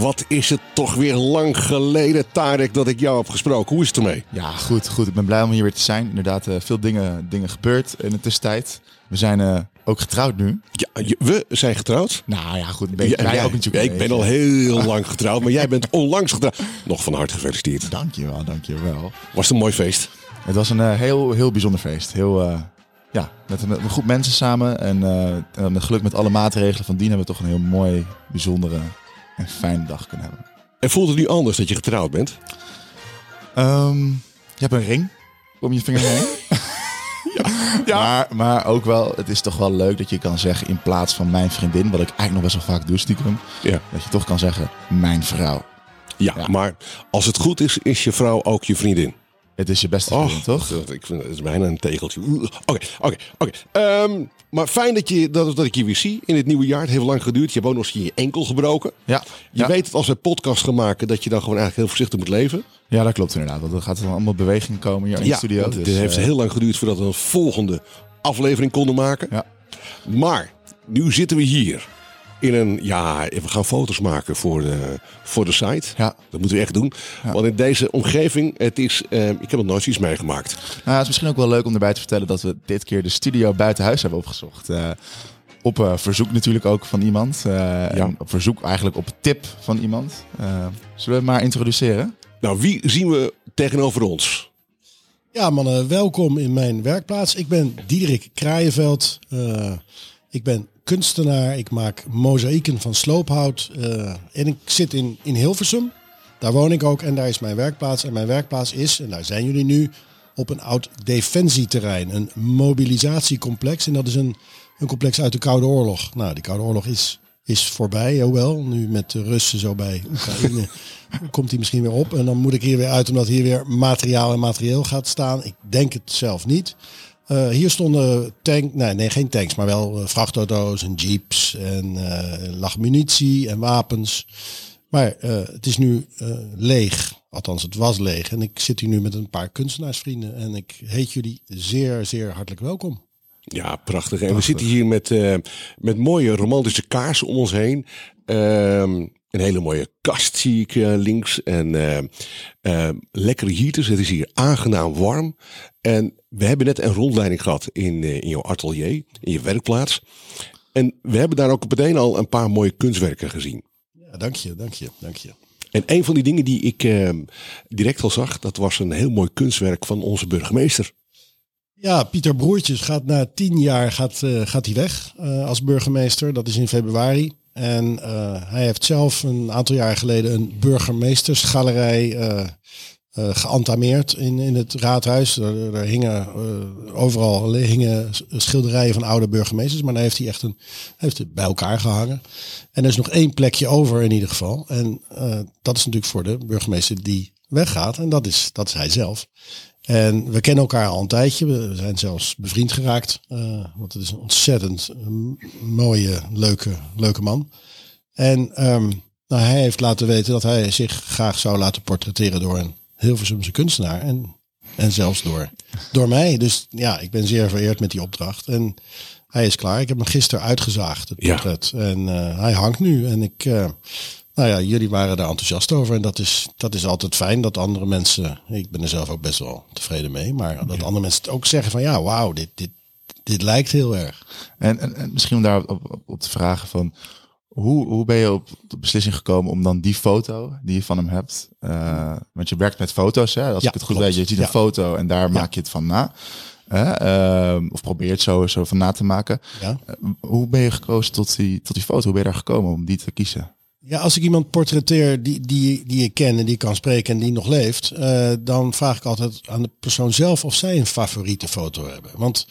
wat is het toch weer lang geleden, Tarek, dat ik jou heb gesproken. Hoe is het ermee? Ja, goed, goed. Ik ben blij om hier weer te zijn. Inderdaad, uh, veel dingen, dingen gebeurd in de tussentijd. We zijn uh, ook getrouwd nu. Ja, we zijn getrouwd. Nou ja, goed. Ben jij ook natuurlijk. Ja, ik ben al heel lang getrouwd, maar jij bent onlangs getrouwd. Nog van harte gefeliciteerd. Dankjewel, dankjewel. Was het een mooi feest? Het was een uh, heel, heel bijzonder feest. Heel, ja, met, met, een groep mensen samen. En met geluk met alle maatregelen van dien hebben we toch een heel mooi, bijzondere en fijne dag kunnen hebben. En voelt het nu anders dat je getrouwd bent? Um, je hebt een ring om je vinger heen. ja. ja. Maar, maar ook wel, het is toch wel leuk dat je kan zeggen in plaats van mijn vriendin, wat ik eigenlijk nog best wel vaak doe stiekem, ja. dat je toch kan zeggen mijn vrouw. Ja, ja, maar als het goed is, is je vrouw ook je vriendin. Het is je beste vriendin, oh, toch? Ik vind het is bijna een tegeltje. Oké, oké, oké. Maar fijn dat, je, dat, dat ik je weer zie in het nieuwe jaar. Het heeft lang geduurd. Je hebt ook nog eens je enkel gebroken. Ja. Je ja. weet dat als we podcast gaan maken, dat je dan gewoon eigenlijk heel voorzichtig moet leven. Ja, dat klopt inderdaad. Want er gaat dan allemaal beweging komen hier in ja, de studio. Want het dus, heeft uh, heel lang geduurd voordat we een volgende aflevering konden maken. Ja. Maar nu zitten we hier in een, ja, we gaan foto's maken voor de, voor de site. Ja. Dat moeten we echt doen. Ja. Want in deze omgeving, het is, uh, ik heb nog nooit iets meegemaakt. Nou, het is misschien ook wel leuk om erbij te vertellen dat we dit keer de studio buiten huis hebben opgezocht. Uh, op uh, verzoek natuurlijk ook van iemand. Ja. En op verzoek eigenlijk op tip van iemand. zullen we maar introduceren? Nou, wie zien we tegenover ons? Ja, mannen, welkom in mijn werkplaats. Ik ben Diederik Kraaienveld. Ik ben kunstenaar. Ik maak mozaïeken van sloophout. Uh, en ik zit in, in Hilversum. Daar woon ik ook en daar is mijn werkplaats. En mijn werkplaats is, en daar zijn jullie nu, op een oud defensieterrein. Een mobilisatiecomplex. En dat is een, een complex uit de Koude Oorlog. Nou, die Koude Oorlog is, is voorbij, hoewel. Nu met de Russen zo bij Oekraïne komt die misschien weer op. En dan moet ik hier weer uit omdat hier weer materiaal en materieel gaat staan. Ik denk het zelf niet. Uh, hier stonden tank, nee, nee, geen tanks, maar wel uh, vrachtauto's en jeeps en uh, lag munitie en wapens. Maar het is nu leeg, althans het was leeg. En ik zit hier nu met een paar kunstenaarsvrienden en ik heet jullie zeer, zeer hartelijk welkom. Ja, prachtig. En we zitten hier met, met mooie romantische kaarsen om ons heen. Ehm, een hele mooie kast zie ik uh, links. En uh, lekkere heaters. Het is hier aangenaam warm. En we hebben net een rondleiding gehad in, in jouw atelier, in je werkplaats. En we hebben daar ook meteen al een paar mooie kunstwerken gezien. Ja, dank je, dank je, dank je. En een van die dingen die ik ehm, direct al zag, dat was een heel mooi kunstwerk van onze burgemeester. Ja, Pieter Broertjes gaat na tien jaar gaat, gaat hij weg als burgemeester. Dat is in februari. En uh, hij heeft zelf een aantal jaar geleden een burgemeestersgalerij geantameerd in, in het raadhuis. Er, er hingen overal hingen schilderijen van oude burgemeesters, maar daar heeft hij echt een, heeft het bij elkaar gehangen. En er is nog één plekje over in ieder geval. En dat is natuurlijk voor de burgemeester die weggaat. En dat is, dat is hij zelf. En we kennen elkaar al een tijdje. We zijn zelfs bevriend geraakt. Uh, want het is een ontzettend mooie, leuke, leuke man. En um, nou, hij heeft laten weten dat hij zich graag zou laten portretteren door een Hilversumse kunstenaar. En, en zelfs door, door mij. Dus ja, ik ben zeer vereerd met die opdracht. En hij is klaar. Ik heb hem gisteren uitgezaagd, het portret. Ja. En uh, hij hangt nu. En ik... Uh, nou ja, jullie waren daar enthousiast over. En dat is, dat is altijd fijn dat andere mensen. Ik ben er zelf ook best wel tevreden mee. Maar dat ja. andere mensen het ook zeggen van ja, wauw, dit, dit, dit lijkt heel erg. En, en, en misschien om daar op, op, op, te vragen van. Hoe, hoe ben je op de beslissing gekomen om dan die foto die je van hem hebt? Uh, want je werkt met foto's, hè? Als ja, ik het goed klopt. weet. Je ziet Ja. een foto en daar maak je het van na. Uh, of probeer het zo, zo van na te maken. Uh, hoe ben je gekozen tot die, tot die foto? Hoe ben je daar gekomen om die te kiezen? Ja, als ik iemand portretteer die, die, die ik ken en die kan spreken en die nog leeft, uh, dan vraag ik altijd aan de persoon zelf of zij een favoriete foto hebben. Want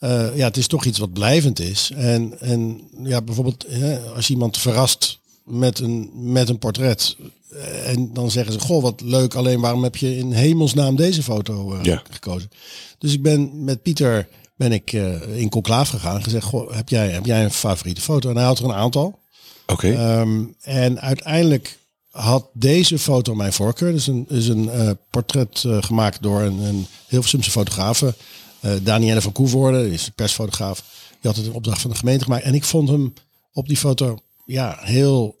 uh, ja, het is toch iets wat blijvend is. En, en ja, bijvoorbeeld hè, als iemand verrast met een, met een portret uh, en dan zeggen ze, goh, wat leuk, alleen waarom heb je in hemelsnaam deze foto Ja. gekozen? Dus ik ben met Pieter ben ik in conclaaf gegaan en gezegd, goh, heb jij, heb jij een favoriete foto? En hij had er een aantal. Oké. Um, en uiteindelijk had deze foto mijn voorkeur. Dus een, is een uh, portret uh, gemaakt door een, een Hilversumse fotograaf. Uh, Danielle van Koevoorde, is persfotograaf. Die had het in opdracht van de gemeente gemaakt. En ik vond hem op die foto ja, heel,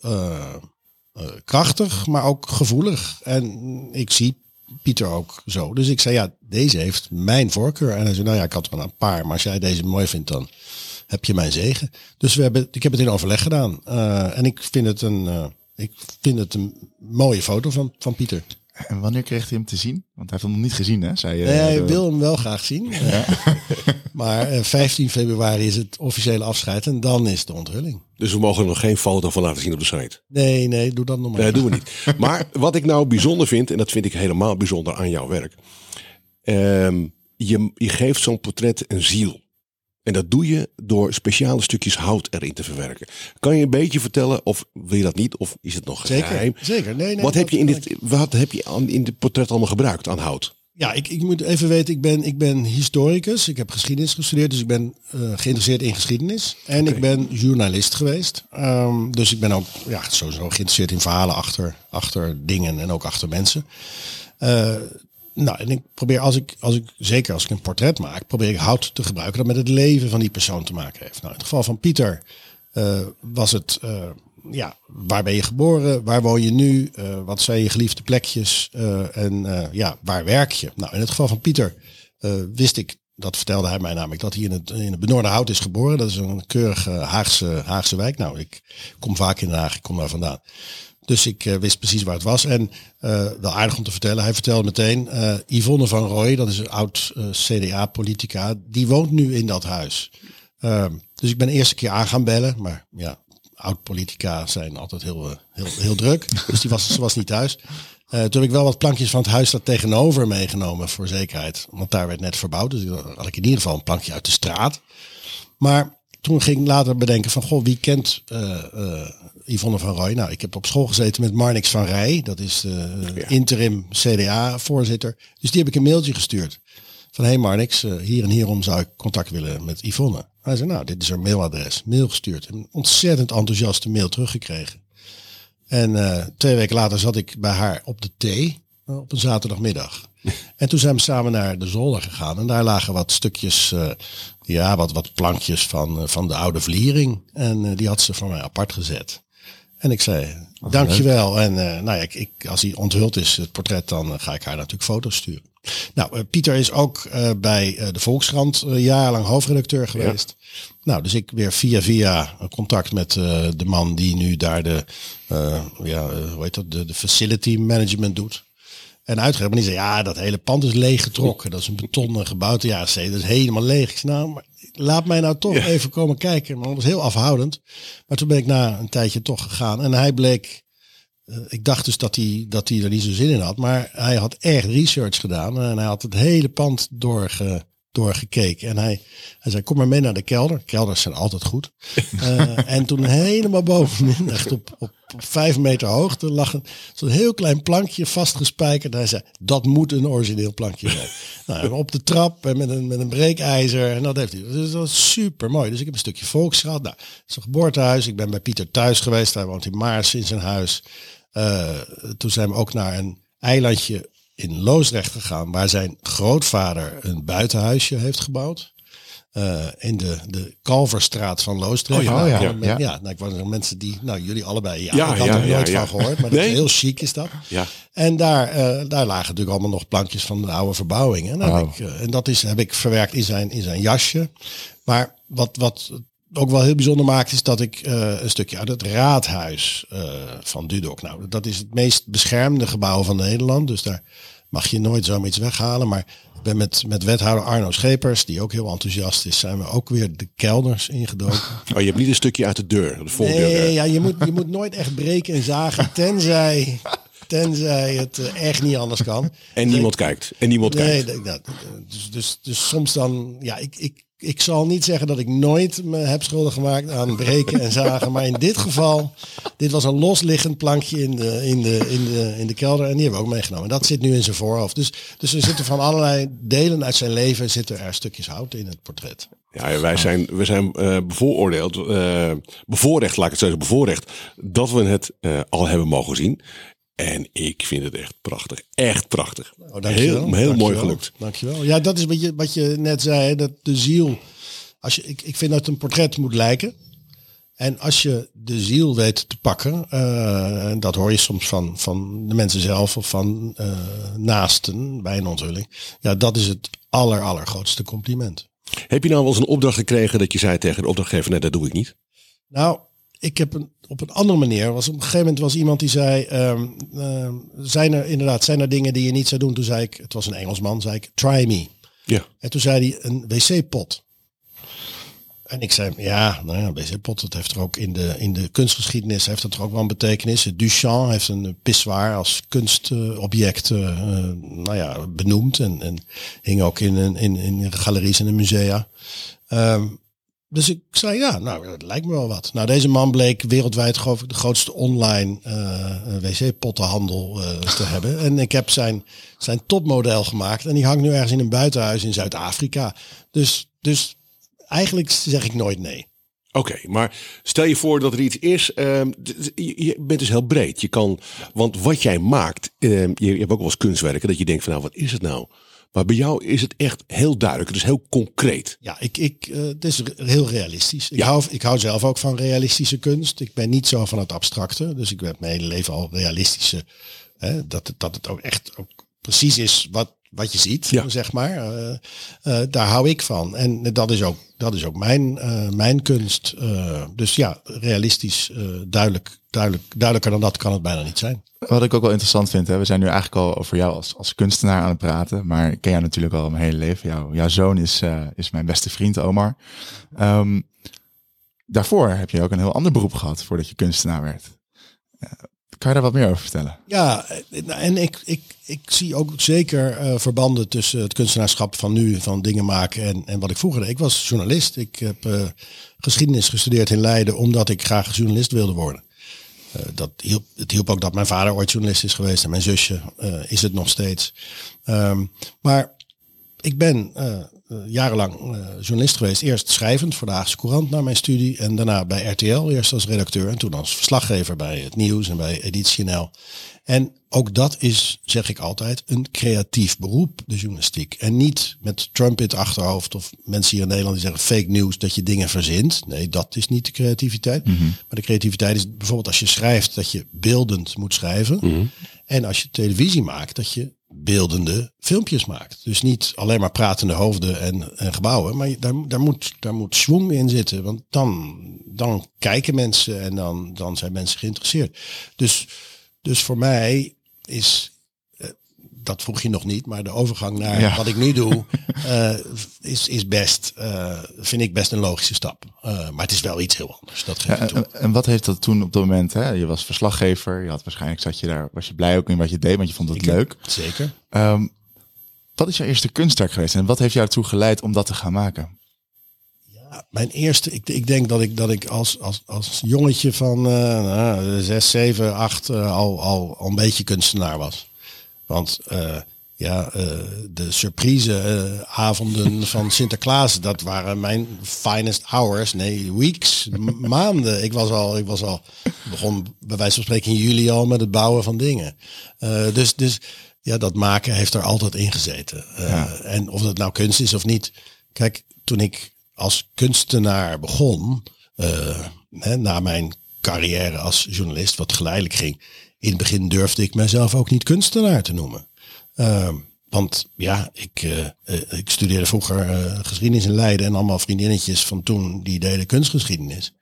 krachtig, maar ook gevoelig. En ik zie Pieter ook zo. Dus ik zei, ja, deze heeft mijn voorkeur. En hij zei, nou ja, ik had wel een paar, maar als jij deze mooi vindt, dan heb je mijn zegen. Dus we hebben, ik heb het in overleg gedaan. Uh, en ik vind het een, uh, ik vind het een mooie foto van, van Pieter. En wanneer kreeg hij hem te zien? Want hij heeft hem nog niet gezien, hè? Zei, uh, nee, hij wil hem wel graag zien. Ja. maar 15 februari is het officiële afscheid en dan is de onthulling. Dus we mogen er nog geen foto van laten zien op de site? Nee, nee, doe dat nog maar. Nee, doen we niet. Maar wat ik nou bijzonder vind, en dat vind ik helemaal bijzonder aan jouw werk. Um, je, je geeft zo'n portret een ziel. En dat doe je door speciale stukjes hout erin te verwerken. Kan je een beetje vertellen, of wil je dat niet, of is het nog zeker, geheim? Zeker, nee, nee. Wat heb je in dit, wat heb je in dit portret allemaal gebruikt aan hout? Ja, ik, ik moet even weten, ik ben, ik ben historicus, ik heb geschiedenis gestudeerd, dus ik ben uh, geïnteresseerd in geschiedenis. En okay. ik ben journalist geweest. Um, dus ik ben ook ja, sowieso geïnteresseerd in verhalen achter, achter dingen en ook achter mensen. Uh, nou, en ik probeer als ik, als ik, zeker als ik een portret maak, probeer ik hout te gebruiken dat met het leven van die persoon te maken heeft. Nou, in het geval van Pieter uh, was het, uh, ja, waar ben je geboren? Waar woon je nu? Uh, wat zijn je geliefde plekjes? en ja, waar werk je? Nou, in het geval van Pieter wist ik, dat vertelde hij mij namelijk, dat hij in het, in het Benoorde Hout is geboren. Dat is een keurige Haagse, Haagse wijk. Nou, ik kom vaak in Den Haag, ik kom daar vandaan. Dus ik uh, wist precies waar het was. En uh, wel aardig om te vertellen, hij vertelde meteen, uh, Yvonne van Rooij, dat is een oud CDA-politica, die woont nu in dat huis. Ehm, dus ik ben eerste keer aan gaan bellen, maar ja, oud-politica zijn altijd heel, heel, heel druk. Dus die was, ze was niet thuis. toen heb ik wel wat plankjes van het huis daar tegenover meegenomen voor zekerheid. Want daar werd net verbouwd, dus had ik in ieder geval een plankje uit de straat. Maar toen ging ik later bedenken van, goh, wie kent uh, uh, Yvonne van Rooij? Nou, ik heb op school gezeten met Marnix van Rij. Dat is de ja. interim CDA-voorzitter. Dus die heb ik een mailtje gestuurd. Van, hey Marnix, hier en hierom zou ik contact willen met Yvonne. Hij zei, nou, dit is haar mailadres. Mail gestuurd. Een ontzettend enthousiaste mail teruggekregen. En twee weken later zat ik bij haar op de thee op een zaterdagmiddag. En toen zijn we samen naar de zolder gegaan. En daar lagen wat stukjes, uh, ja, wat, wat plankjes van, uh, van de oude vliering. En uh, die had ze voor mij apart gezet. En ik zei, Wat dankjewel. Leuk. En nou ja, ik, ik, als hij onthuld is, het portret, dan ga ik haar natuurlijk foto's sturen. Nou, Pieter is ook bij de Volkskrant jarenlang hoofdredacteur geweest. Ja. Nou, dus ik weer via via contact met de man die nu daar de, ja, hoe heet dat, de, de facility management doet. En uitgegeven. Maar die zei, ja, dat hele pand is leeggetrokken. Dat is een betonnen gebouw te jaren Dat is helemaal leeg. Ik zei, nou, maar laat mij nou toch ja. even komen kijken. Maar dat was heel afhoudend. Maar toen ben ik na een tijdje toch gegaan. En hij bleek, uh, ik dacht dus dat hij, dat hij er niet zo zin in had. Maar hij had echt research gedaan. En hij had het hele pand doorge, doorgekeken. En hij, hij zei, kom maar mee naar de kelder. Kelders zijn altijd goed. Uh, en toen helemaal bovenin, echt op, op, op vijf meter hoogte, lag een, zo'n heel klein plankje vastgespijkerd. Hij zei, dat moet een origineel plankje zijn. nou, op de trap en met een, met een breekijzer. En dat heeft hij. Dus dat was super mooi. Dus ik heb een stukje volksschat. Nou, het is een geboortehuis. Ik ben bij Pieter thuis geweest. Hij woont in Maars in zijn huis. Uh, toen zijn we ook naar een eilandje in Loosdrecht gegaan, waar zijn grootvader een buitenhuisje heeft gebouwd. Uh, in de, de Kalverstraat van Loosdrecht. Oh, ja, nou, ja, ja, met, ja. ja nou, ik was er mensen die, nou jullie allebei, ja, Ja, ik had ja, er ja, nooit ja. van gehoord, maar dat is heel chic is dat. Ja. En daar, eh, daar lagen natuurlijk allemaal nog plankjes van de oude verbouwing. En, Wauw. ik, eh, en dat is, heb ik verwerkt in zijn, in zijn jasje. Maar wat, wat ook wel heel bijzonder maakt, is dat ik eh, een stukje uit het raadhuis eh, van Dudok. Nou, dat is het meest beschermde gebouw van Nederland. Dus daar mag je nooit zomaar iets weghalen. Maar ik ben met, met wethouder Arno Schepers, die ook heel enthousiast is, zijn we ook weer de kelders ingedoken. Oh, je hebt niet een stukje uit de deur, de voordeur. Nee, ja, je, moet, je moet nooit echt breken en zagen, tenzij, tenzij het eh, echt niet anders kan. En niemand kijkt. En niemand Nee, kijkt. dat- dus, dus, dus soms dan, ja, ik, ik, ik zal niet zeggen dat ik nooit me heb schuldig gemaakt aan breken en zagen. Maar in dit geval, dit was een losliggend plankje in de, in de, in de, in de kelder. En die hebben we ook meegenomen. Dat zit nu in zijn voorhoofd. Dus, dus er zitten van allerlei delen uit zijn leven zitten er stukjes hout in het portret. Ja, wij zijn, we zijn eh, bevooroordeeld, eh, bevoorrecht, laat ik het zo zeggen, bevoorrecht, dat we het eh, al hebben mogen zien. En ik vind het echt prachtig. Echt prachtig. Oh, dankjewel. heel heel mooi Dankjewel. gelukt. Dankjewel. Ja, dat is wat je, wat je net zei, dat de ziel. Als je, ik, ik vind dat een portret moet lijken. En als je de ziel weet te pakken, uh, en dat hoor je soms van, van de mensen zelf of van uh, naasten bij een onthulling. Ja, dat is het aller, allergrootste compliment. Heb je nou wel eens een opdracht gekregen dat je zei tegen de opdrachtgever, nee, dat doe ik niet? Nou, ik heb een, op een andere manier. Was, op een gegeven moment was iemand die zei: um, uh, zijn er inderdaad zijn er dingen die je niet zou doen? Toen zei ik, het was een Engelsman, zei ik: try me. Ja. En toen zei hij een wc-pot. En ik zei, ja, nou ja, wc-pot, dat heeft er ook in de, in de kunstgeschiedenis heeft dat er ook wel een betekenis. Duchamp heeft een pissoir als kunstobject uh, uh, nou ja, benoemd en, en hing ook in, in, in galeries en in musea. Um, dus ik zei, ja, nou, dat lijkt me wel wat. Nou, deze man bleek wereldwijd de grootste online uh, wc-pottenhandel uh, te hebben. En ik heb zijn, zijn topmodel gemaakt. En die hangt nu ergens in een buitenhuis in Zuid-Afrika. Dus, dus eigenlijk zeg ik nooit nee. Oké, maar stel je voor dat er iets is. Uh, je bent dus heel breed. Je kan, want wat jij maakt, je, je hebt ook wel eens kunstwerken dat je denkt van nou, wat is het nou? Maar bij jou is het echt heel duidelijk. Het is heel concreet. Ja, ik, ik, uh, het is heel realistisch. Ik, ja. hou, ik hou zelf ook van realistische kunst. Ik ben niet zo van het abstracte. Dus ik heb mijn hele leven al realistische. Hè, dat, dat het ook echt ook precies is wat, wat je ziet, ja. zeg maar. Uh, uh, daar hou ik van. En dat is ook, dat is ook mijn, mijn kunst. dus ja, realistisch, duidelijk, duidelijk, duidelijker dan dat kan het bijna niet zijn. Wat ik ook wel interessant vind, hè, we zijn nu eigenlijk al over jou als, als kunstenaar aan het praten, maar ik ken jou natuurlijk al mijn hele leven. Jouw, jouw zoon is, is mijn beste vriend, Omar. Um, daarvoor heb je ook een heel ander beroep gehad voordat je kunstenaar werd. Kan je daar wat meer over vertellen? Ja, en ik, ik, ik zie ook zeker uh, verbanden tussen het kunstenaarschap van nu, van dingen maken en, en wat ik vroeger deed. Ik was journalist. Ik heb uh, geschiedenis gestudeerd in Leiden omdat ik graag journalist wilde worden. Uh, dat hielp, het hielp ook dat mijn vader ooit journalist is geweest en mijn zusje is het nog steeds. Um, maar ik ben uh, jarenlang journalist geweest. Eerst schrijvend voor de Haagse Courant na mijn studie. En daarna bij RTL, eerst als redacteur. En toen als verslaggever bij het nieuws en bij Editie NL. En ook dat is, zeg ik altijd, een creatief beroep, de journalistiek. En niet met Trump in het achterhoofd of mensen hier in Nederland die zeggen fake news, dat je dingen verzint. Nee, dat is niet de creativiteit. Mm -hmm. Maar de creativiteit is bijvoorbeeld als je schrijft, dat je beeldend moet schrijven. Mm -hmm. En als je televisie maakt, dat je beeldende filmpjes maakt. Dus niet alleen maar pratende hoofden en, en gebouwen, maar daar, daar, moet, daar moet in zitten. Want dan, dan kijken mensen en dan, dan zijn mensen geïnteresseerd. Dus, dus voor mij is, dat vroeg je nog niet, maar de overgang naar ja. wat ik nu doe, uh, is, is best, uh, vind ik best een logische stap. Uh, maar het is wel iets heel anders. Dat geef ja, en, en, wat heeft dat toen op dat moment? Hè? Je was verslaggever, je had waarschijnlijk zat je daar, was je blij ook in wat je deed, want je vond het ik leuk. Zeker. Um, wat is jouw eerste kunstwerk geweest en wat heeft jou ertoe geleid om dat te gaan maken? Mijn eerste, ik, ik denk dat ik, dat ik als, als, als jongetje van uh, nou, 6, 7, 8 uh, al, al, al een beetje kunstenaar was. Want uh, ja, uh, de surpriseavonden uh, van Sinterklaas, dat waren mijn finest hours. Nee, weeks, maanden. Ik was al, ik was al, begon bij wijze van spreken in juli al met het bouwen van dingen. dus, dus ja, dat maken heeft er altijd in gezeten. Ja. En of dat nou kunst is of niet. Kijk, toen ik als kunstenaar begon, hè, na mijn carrière als journalist, wat geleidelijk ging, in het begin durfde ik mezelf ook niet kunstenaar te noemen. Uh, want ja, ik, uh, ik studeerde vroeger geschiedenis in Leiden en allemaal vriendinnetjes van toen die deden kunstgeschiedenis.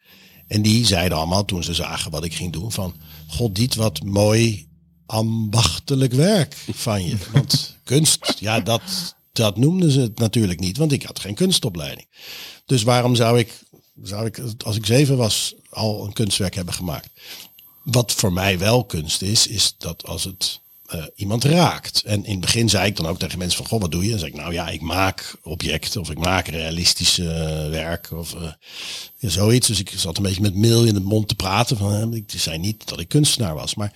En die zeiden allemaal toen ze zagen wat ik ging doen van, god dit wat mooi ambachtelijk werk van je. Want kunst, ja dat, dat noemden ze het natuurlijk niet, want ik had geen kunstopleiding. Dus waarom zou ik, zou ik als ik zeven was al een kunstwerk hebben gemaakt? Wat voor mij wel kunst is, is dat als het uh, iemand raakt. En in het begin zei ik dan ook tegen mensen van, goh, wat doe je? Dan zeg ik, nou ja, ik maak objecten of ik maak realistische werk of uh, ja, zoiets. Dus ik zat een beetje met mail in de mond te praten. Van, ik zei niet dat ik kunstenaar was, maar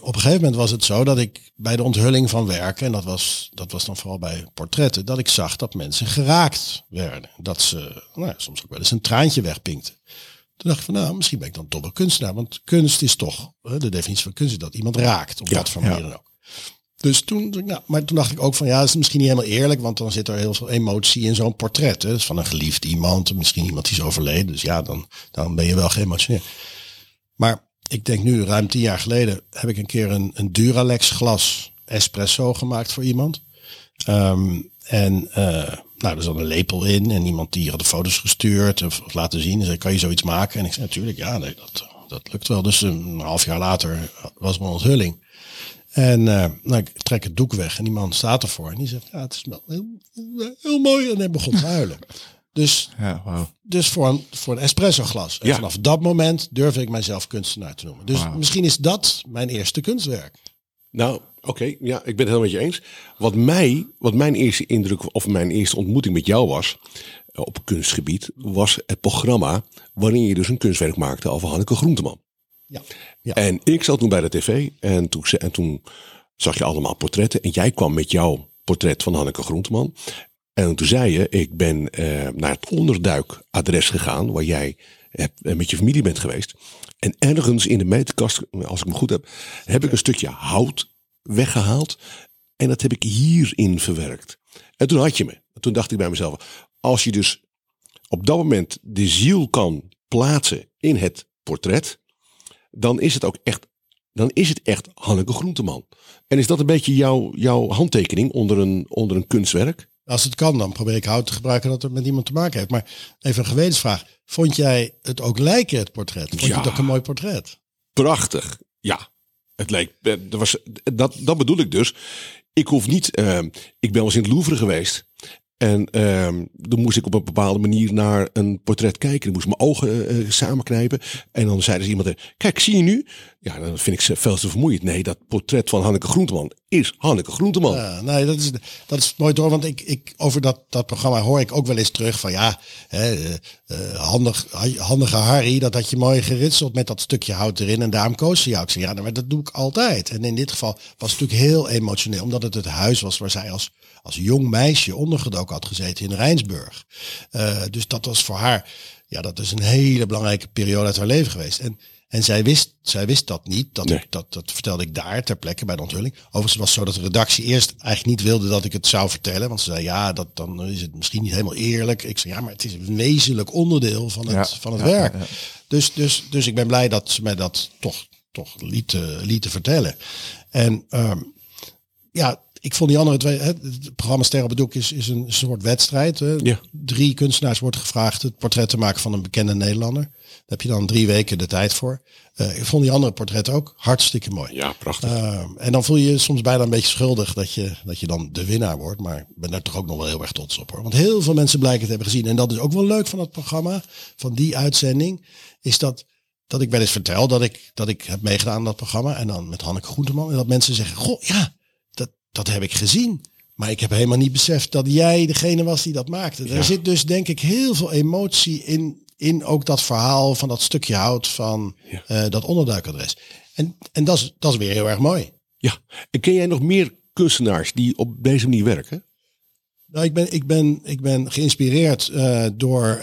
op een gegeven moment was het zo dat ik bij de onthulling van werken, en dat was, dat was dan vooral bij portretten, dat ik zag dat mensen geraakt werden. Dat ze nou, soms ook wel eens een traantje wegpinkten. Toen dacht ik van nou, misschien ben ik dan toch een kunstenaar. Want kunst is toch, de definitie van kunst is dat iemand raakt. Op ja, wat voor manier ja. dan ook. Dus toen, nou, maar toen dacht ik ook van ja, dat is misschien niet helemaal eerlijk, want dan zit er heel veel emotie in zo'n portret. Hè? Dus van een geliefd iemand, misschien iemand die is overleden. Dus ja, dan, dan ben je wel geëmotioneerd. Maar ik denk nu, ruim tien jaar geleden, heb ik een keer een, een Duralex glas espresso gemaakt voor iemand. Ehm, en uh, nou, er zat een lepel in en iemand die had de foto's gestuurd of, laten zien. En zei, kan je zoiets maken? En ik zei, natuurlijk, ja, dat, dat lukt wel. Dus een half jaar later was mijn onthulling. En uh, nou, ik trek het doek weg en die man staat ervoor. En die zegt, ja, het is wel heel, heel mooi. En hij begon te huilen. Dus, ja, wow. dus voor, een, voor een espresso glas. En ja. vanaf dat moment durf ik mijzelf kunstenaar te noemen. Dus misschien is dat mijn eerste kunstwerk. Nou, oké. ja, ik ben het helemaal met je eens. Wat, mij, wat mijn eerste indruk of mijn eerste ontmoeting met jou was eh, op kunstgebied, was het programma waarin je dus een kunstwerk maakte over Hanneke Groenteman. Ja. ja. En ik zat toen bij de tv en toen, en toen zag je allemaal portretten. En jij kwam met jouw portret van Hanneke Groenteman. En toen zei je, ik ben eh, naar het onderduikadres gegaan waar jij eh, met je familie bent geweest. En ergens in de meterkast, als ik me goed heb, heb ik een stukje hout weggehaald. En dat heb ik hierin verwerkt. En toen had je me. Toen dacht ik bij mezelf, als je dus op dat moment de ziel kan plaatsen in het portret, dan is het ook echt, dan is het echt Hanneke Groenteman. En is dat een beetje jouw, jouw handtekening onder een, onder een kunstwerk? Als het kan, dan probeer ik hout te gebruiken dat het met iemand te maken heeft. Maar even een gewetensvraag. Vond jij het ook lijken, het portret? Vond je het ook een mooi portret? Prachtig, ja. Het leek, dat, was, dat, dat bedoel ik dus. Ik hoef niet, uh, ik ben wel eens in het Louvre geweest. En uh, dan moest ik op een bepaalde manier naar een portret kijken. Dan moest mijn ogen uh, samenknijpen. En dan zei dus iemand, uh, kijk, zie je nu? Ja, dan vind ik ze veel te vermoeiend. Nee, dat portret van Hanneke Groenteman is Hanneke Groenteman. Ja, nee, dat is, dat is mooi door. Want ik, ik, over dat, dat programma hoor ik ook wel eens terug van ja, hè, uh, handig, handige Harry, dat had je mooi geritseld met dat stukje hout erin. En daarom koos ze jou. Ik zei, ja, maar dat doe ik altijd. En in dit geval was het natuurlijk heel emotioneel. Omdat het het huis was waar zij als als jong meisje ondergedoken had gezeten in Rijnsburg. Uh, dus dat was voor haar, ja, dat is een hele belangrijke periode uit haar leven geweest. En, en zij wist, zij wist dat niet. Dat, ik, dat, dat vertelde ik daar ter plekke bij de onthulling. Overigens was het zo dat de redactie eerst eigenlijk niet wilde dat ik het zou vertellen. Want ze zei, ja, dat, dan is het misschien niet helemaal eerlijk. Ik zei, ja, maar het is een wezenlijk onderdeel van het, van het werk. Dus, dus, dus ik ben blij dat ze mij dat toch, toch liet, lieten vertellen. En um, ja, ik vond die andere twee, het programma Sterren op Doek is, is een soort wedstrijd. Hè. Ja. Drie kunstenaars worden gevraagd het portret te maken van een bekende Nederlander. Daar heb je dan drie weken de tijd voor. Uh, ik vond die andere portretten ook hartstikke mooi. Ja, prachtig. Uh, en dan voel je je soms bijna een beetje schuldig dat je, dat je dan de winnaar wordt. Maar ik ben daar toch ook nog wel heel erg trots op hoor. Want heel veel mensen blijken het hebben gezien. En dat is ook wel leuk van het programma, van die uitzending, is dat dat ik wel eens vertel dat ik, dat ik heb meegedaan aan dat programma. En dan met Hanneke Groenteman. En dat mensen zeggen, goh, ja, dat heb ik gezien. Maar ik heb helemaal niet beseft dat jij degene was die dat maakte. Er zit dus denk ik heel veel emotie in, in ook dat verhaal van dat stukje hout van uh, dat onderduikadres. En, en dat, is, dat is weer heel erg mooi. Ja, en ken jij nog meer kunstenaars die op deze manier werken? Nou, ik ben, ik ben, ik ben geïnspireerd uh, door,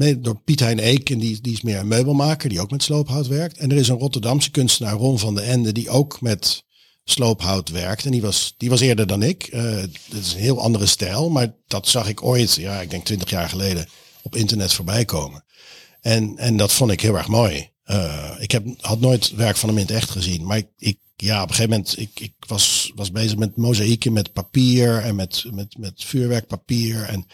uh, door Piet Hein Eek. En die, die is meer een meubelmaker, die ook met sloophout werkt. En er is een Rotterdamse kunstenaar, Ron van de Ende, die ook met sloophout werkt. En die was, die was eerder dan ik. Uh, dat is een heel andere stijl, maar dat zag ik ooit, ja, ik denk twintig jaar geleden, op internet voorbij komen. En, en dat vond ik heel erg mooi. Uh, ik heb, had nooit werk van hem in het echt gezien, maar ik, ik ja, op een gegeven moment, ik, ik was, was bezig met mozaïeken, met papier en met, met, met vuurwerkpapier. En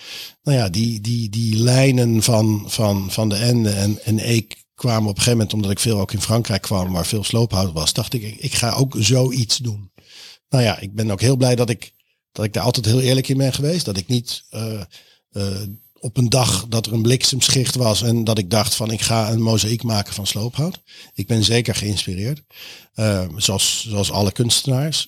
nou ja, die, die, die lijnen van, van, van de ende en, en ik kwamen op een gegeven moment, omdat ik veel ook in Frankrijk kwam, waar veel sloophout was, dacht ik, ik ga ook zoiets doen. Nou ja, ik ben ook heel blij dat ik, dat ik daar altijd heel eerlijk in ben geweest. Dat ik niet uh, uh, op een dag dat er een bliksemschicht was en dat ik dacht van ik ga een mozaïek maken van sloophout. Ik ben zeker geïnspireerd, uh, zoals, zoals alle kunstenaars.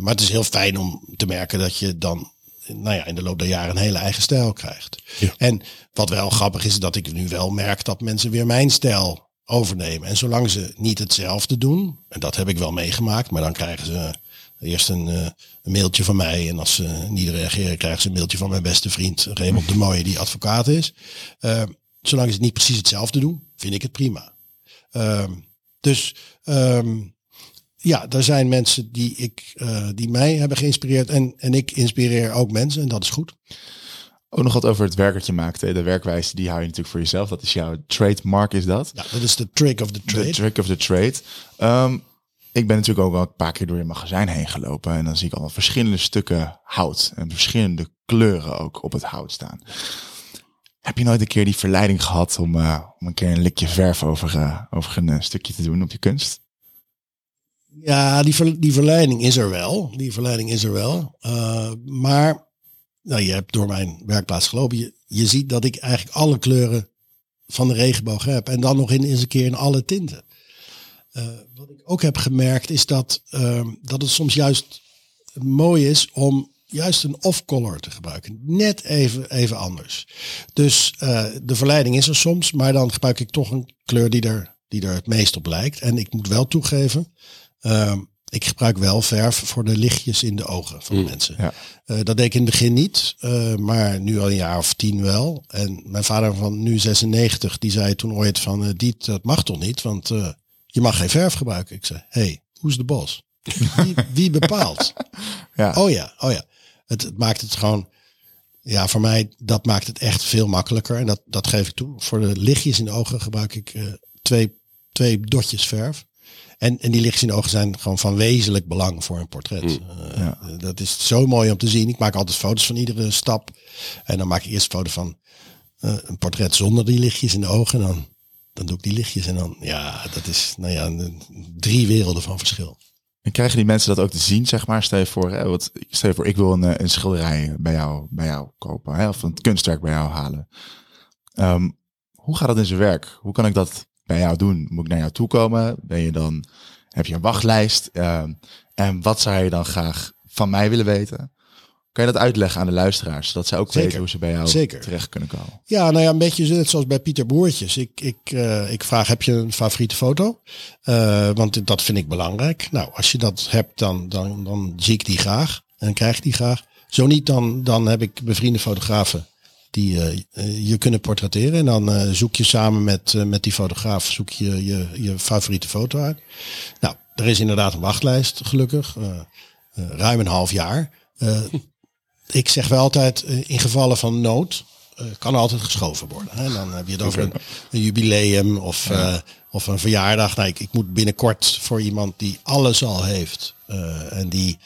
maar het is heel fijn om te merken dat je dan nou ja, in de loop der jaren een hele eigen stijl krijgt. Ja. En wat wel grappig is, dat ik nu wel merk dat mensen weer mijn stijl overnemen. En zolang ze niet hetzelfde doen, en dat heb ik wel meegemaakt, maar dan krijgen ze eerst een, uh, een mailtje van mij. En als ze niet reageren, krijgen ze een mailtje van mijn beste vriend Raymond de Mooie, die advocaat is. Uh, zolang ze het niet precies hetzelfde doen, vind ik het prima. Uh, dus um, ja, er zijn mensen die, ik, uh, die mij hebben geïnspireerd. En, en ik inspireer ook mensen en dat is goed. Ook nog wat over het werk dat je maakt. De werkwijze, die hou je natuurlijk voor jezelf. Dat is jouw trademark, is dat? Ja, dat is de trick of the trade. De trick of the trade. Um, ik ben natuurlijk ook al een paar keer door je magazijn heen gelopen. En dan zie ik al verschillende stukken hout. En verschillende kleuren ook op het hout staan. Heb je nooit een keer die verleiding gehad om, uh, om een keer een likje verf over, uh, over een uh, stukje te doen op je kunst? Ja, die, ver, die verleiding is er wel. Die verleiding is er wel. maar nou, je hebt door mijn werkplaats gelopen. Je, je ziet dat ik eigenlijk alle kleuren van de regenboog heb. En dan nog in eens een keer in alle tinten. Wat ik ook heb gemerkt is dat, ehm, dat het soms juist mooi is om juist een off-color te gebruiken. Net even, even anders. Dus uh, de verleiding is er soms, maar dan gebruik ik toch een kleur die er, die er het meest op lijkt. En ik moet wel toegeven, uh, ik gebruik wel verf voor de lichtjes in de ogen van de mm, mensen. Ja. Uh, dat deed ik in het begin niet, maar nu al een jaar of tien wel. En mijn vader van nu 96, die zei toen ooit van, Diet, dat mag toch niet, want je mag geen verf gebruiken. Ik zei, hey, hoe de bos? Wie, wie bepaalt? ja. Oh ja, oh ja. Het, het, maakt het gewoon, ja, voor mij, dat maakt het echt veel makkelijker. En dat, dat geef ik toe. Voor de lichtjes in de ogen gebruik ik uh, twee, twee dotjes verf. En, en die lichtjes in de ogen zijn gewoon van wezenlijk belang voor een portret. Mm, uh, ja. Dat is zo mooi om te zien. Ik maak altijd foto's van iedere stap. En dan maak ik eerst een foto van uh, een portret zonder die lichtjes in de ogen. En dan, dan doe ik die lichtjes. En dan, ja, dat is, nou ja, drie werelden van verschil. En krijgen die mensen dat ook te zien, zeg maar? Stel je voor, hè, wat, stel je voor ik wil een, eh, een schilderij bij jou, bij jou kopen, hè, of een kunstwerk bij jou halen. Um, hoe gaat dat in zijn werk? Hoe kan ik dat bij jou doen? Moet ik naar jou toe komen? Ben je dan, heb je een wachtlijst? Um, en wat zou je dan graag van mij willen weten? Kan je dat uitleggen aan de luisteraars, zodat zij ook weten hoe ze bij jou Zeker. terecht kunnen komen? Ja, nou ja, een beetje net zoals bij Pieter Boertjes. Ik, ik, uh, ik vraag, heb je een favoriete foto? Uh, want dat vind ik belangrijk. Nou, als je dat hebt, dan, dan, dan zie ik die graag en krijg ik die graag. Zo niet, dan, dan heb ik bevriende fotografen die uh, je kunnen portretteren. En dan zoek je samen met, met die fotograaf zoek je, je je favoriete foto uit. Nou, er is inderdaad een wachtlijst, gelukkig. ruim een half jaar ik zeg wel altijd, eh, in gevallen van nood, uh, kan altijd geschoven worden. Hè? Dan heb je het over een, een jubileum of, uh, of een verjaardag. Nou, ik, ik, moet binnenkort voor iemand die alles al heeft uh, en die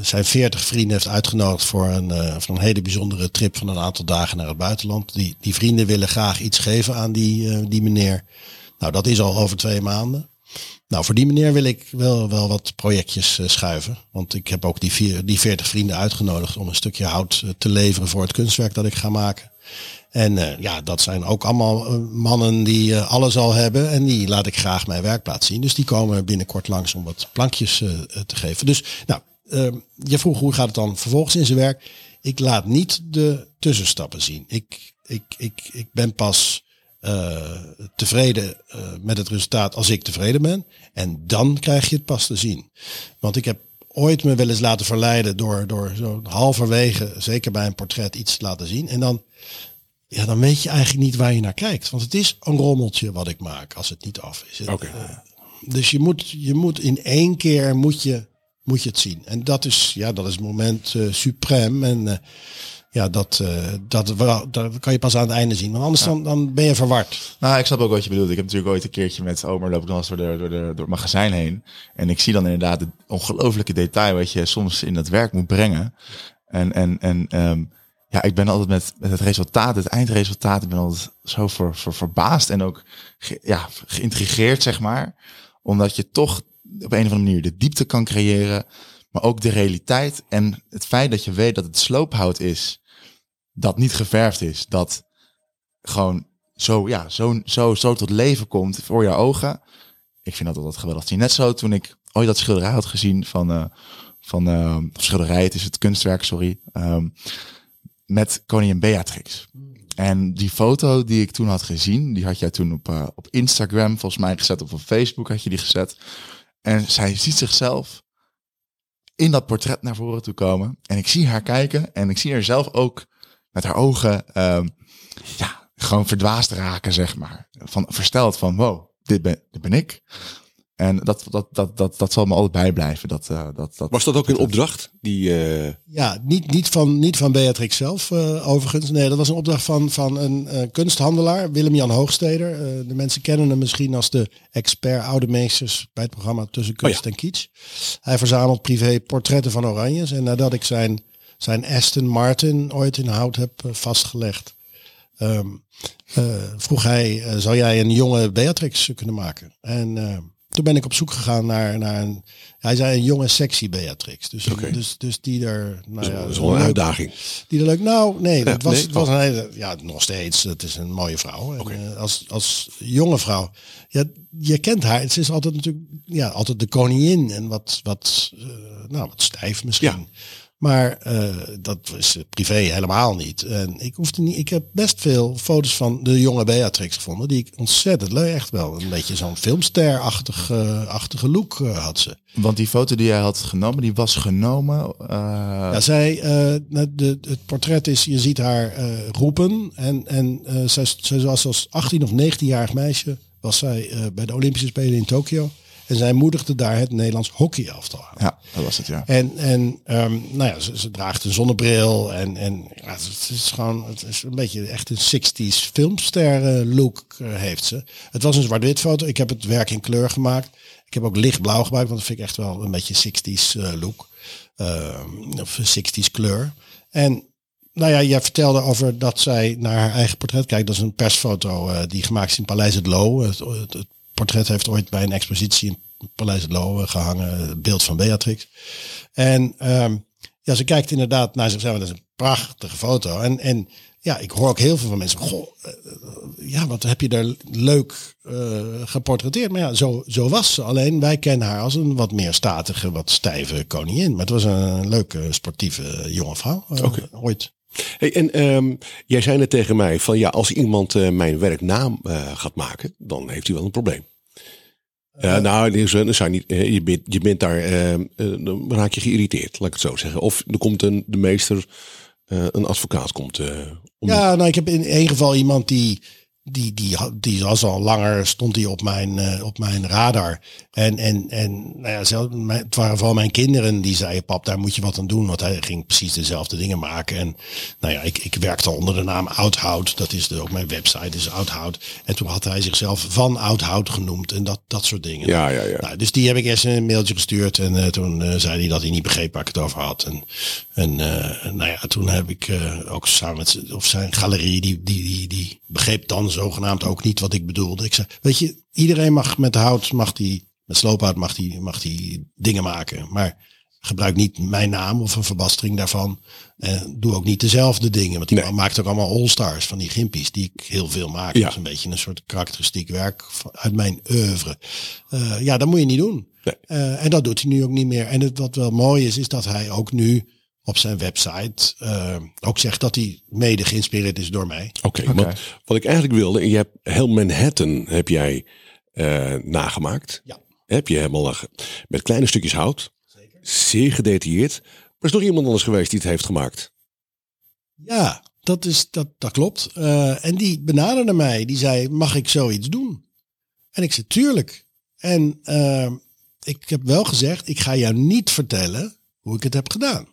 zijn veertig vrienden heeft uitgenodigd voor een, voor een hele bijzondere trip van een aantal dagen naar het buitenland. Die, die vrienden willen graag iets geven aan die, die meneer. Nou, dat is al over twee maanden. Nou, voor die meneer wil ik wel, wel wat projectjes uh, schuiven. Want ik heb ook die, vier, die 40 vrienden uitgenodigd om een stukje hout uh, te leveren voor het kunstwerk dat ik ga maken. En uh, ja, dat zijn ook allemaal mannen die alles al hebben. En die laat ik graag mijn werkplaats zien. Dus die komen binnenkort langs om wat plankjes te geven. Dus nou, ehm, je vroeg hoe gaat het dan vervolgens in zijn werk? Ik laat niet de tussenstappen zien. Ik, ik, ik, ik ben pas tevreden met het resultaat als ik tevreden ben. En dan krijg je het pas te zien. Want ik heb ooit me wel eens laten verleiden door, door zo halverwege, zeker bij een portret, iets te laten zien. En dan, ja, dan weet je eigenlijk niet waar je naar kijkt. Want het is een rommeltje wat ik maak als het niet af is. Okay. Uh, dus je moet, je moet in één keer moet je, moet je het zien. En dat is, ja, dat is het moment uh, suprem. En ja, dat, uh, dat, dat kan je pas aan het einde zien. Want anders dan, dan ben je verward. Nou, ik snap ook wat je bedoelt. Ik heb natuurlijk ooit een keertje met Omer loop ik nog eens door, de, door, de, door het magazijn heen. En ik zie dan inderdaad het ongelofelijke detail wat je soms in dat werk moet brengen. En, en, en um, ja, ik ben altijd met, met het resultaat, het eindresultaat, ik ben altijd zo voor, voor verbaasd en ook ge, ja, geïntrigeerd, zeg maar. Omdat je toch op een of andere manier de diepte kan creëren. Maar ook de realiteit en het feit dat je weet dat het sloophout is dat niet geverfd is. Dat gewoon zo, ja, zo, zo, zo tot leven komt voor je ogen. Ik vind dat altijd geweldig zien. Net zo toen ik ooit dat schilderij had gezien van, uh, van uh, schilderij, het is het kunstwerk, sorry, um, met koningin Beatrix. En die foto die ik toen had gezien, die had jij toen op, uh, op Instagram volgens mij gezet, of op Facebook had je die gezet. En zij ziet zichzelf in dat portret naar voren toe komen. En ik zie haar kijken en ik zie haar zelf ook met haar ogen um, ja, gewoon verdwaasd raken, zeg maar. Van, versteld van, wow, dit ben, dit ben ik. En dat, dat, dat, dat, dat zal me altijd bijblijven. Dat, uh, dat, dat, Was dat ook een opdracht? Die, uh... Ja, niet, niet, van, niet van Beatrix zelf uh, overigens. Nee, dat was een opdracht van, van een kunsthandelaar, Willem-Jan Hoogsteder. de mensen kennen hem misschien als de expert oude meesters bij het programma Tussen Kunst oh ja. en Kitsch. Hij verzamelt privé portretten van Oranjes. En nadat ik zijn, zijn Aston Martin ooit in hout heb vastgelegd... Um, vroeg hij, zou jij een jonge Beatrix kunnen maken? En toen ben ik op zoek gegaan naar, naar een. Hij zei een jonge, sexy Beatrix. Dus, dus, dus die er. Nou ja, dat is wel een uitdaging. Die er leuk. Nou, nee, dat was, het was een hele. Ja, nog steeds. Het is een mooie vrouw. En, uh, als, als jonge vrouw. Ja, je kent haar. Het is altijd natuurlijk. Ja, altijd de koningin. En wat, wat, uh, nou, wat stijf misschien. Ja. Maar uh, dat is privé helemaal niet. En ik hoefde niet. Ik heb best veel foto's van de jonge Beatrix gevonden. Die ik ontzettend leuk. Echt wel een beetje zo'n filmster-achtige achtige look uh, had ze. Want die foto die jij had genomen, die was genomen. Ja, zij. de, de, het portret is. Je ziet haar roepen. En, en zij, zij was als 18 of 19-jarig meisje. Was zij bij de Olympische Spelen in Tokio. En zij moedigde daar het Nederlands hockeyelftal aan. Ja, dat was het, ja. En, en um, nou ja, ze, ze, draagt een zonnebril. En, en ja, het is gewoon, het is een beetje echt een 60s filmster look uh, heeft ze. Het was een zwart-wit foto. Ik heb het werk in kleur gemaakt. Ik heb ook lichtblauw gebruikt, want dat vind ik echt wel een beetje 60s uh, look. Uh, of 60s kleur. En nou ja, jij vertelde over dat zij naar haar eigen portret kijkt. Dat is een persfoto uh, die gemaakt is in Paleis het Loo. Het, het, het, portret heeft ooit bij een expositie in Paleis het Loo gehangen. Het beeld van Beatrix. En um, ja, ze kijkt inderdaad naar zichzelf. Dat is een prachtige foto. En, en ja, ik hoor ook heel veel van mensen. Goh, uh, ja, wat heb je daar leuk uh, geportretteerd. Maar ja, zo, zo was ze. Alleen wij kennen haar als een wat meer statige, wat stijve koningin. Maar het was een leuke, sportieve jonge vrouw. Uh, okay. Ooit. Hey, en um, jij zei net tegen mij van ja, als iemand uh, mijn werknaam uh, gaat maken, dan heeft hij wel een probleem. Uh, nou, zijn niet, je, bent, je bent daar, dan raak je geïrriteerd, laat ik het zo zeggen. Of er komt een, de meester, een advocaat komt. om ja, nou, ik heb in één geval iemand die die, die, die was al langer, stond die op mijn, uh, op mijn radar. En, en, en nou ja, zelf, mijn, het waren vooral mijn kinderen die zeiden, pap, daar moet je wat aan doen. Want hij ging precies dezelfde dingen maken. En nou ja, ik, ik werkte onder de naam Oudhout. Dat is de, ook mijn website, is Oudhout. En toen had hij zichzelf van Oudhout genoemd en dat, dat soort dingen. Ja, ja, ja. Nou, dus die heb ik eerst een mailtje gestuurd. En uh, toen uh, zei hij dat hij niet begreep waar ik het over had. En, en nou ja, toen heb ik ook samen met of zijn galerie, die, die, die, die begreep dan zogenaamd ook niet wat ik bedoelde. Ik zei, weet je, iedereen mag met hout, mag die, met sloophout mag die, mag die dingen maken. Maar gebruik niet mijn naam of een verbastering daarvan. En doe ook niet dezelfde dingen. Want die nee. maakt ook allemaal all-stars van die gimpies die ik heel veel maak. Ja. Dat is een beetje een soort karakteristiek werk uit mijn oeuvre. Uh, ja, dat moet je niet doen. Nee. Uh, en dat doet hij nu ook niet meer. En het, wat wel mooi is, is dat hij ook nu op zijn website uh, ook zegt dat hij mede geïnspireerd is door mij. Oké, okay, okay. wat ik eigenlijk wilde, je hebt heel Manhattan heb jij uh, nagemaakt. Ja. Heb je helemaal met kleine stukjes hout. Zeker. Zeer gedetailleerd. Maar is nog iemand anders geweest die het heeft gemaakt? Ja, dat, is, dat, dat klopt. Uh, en die benaderde mij. Die zei, mag ik zoiets doen? En ik zei, tuurlijk. En ik heb wel gezegd, ik ga jou niet vertellen hoe ik het heb gedaan.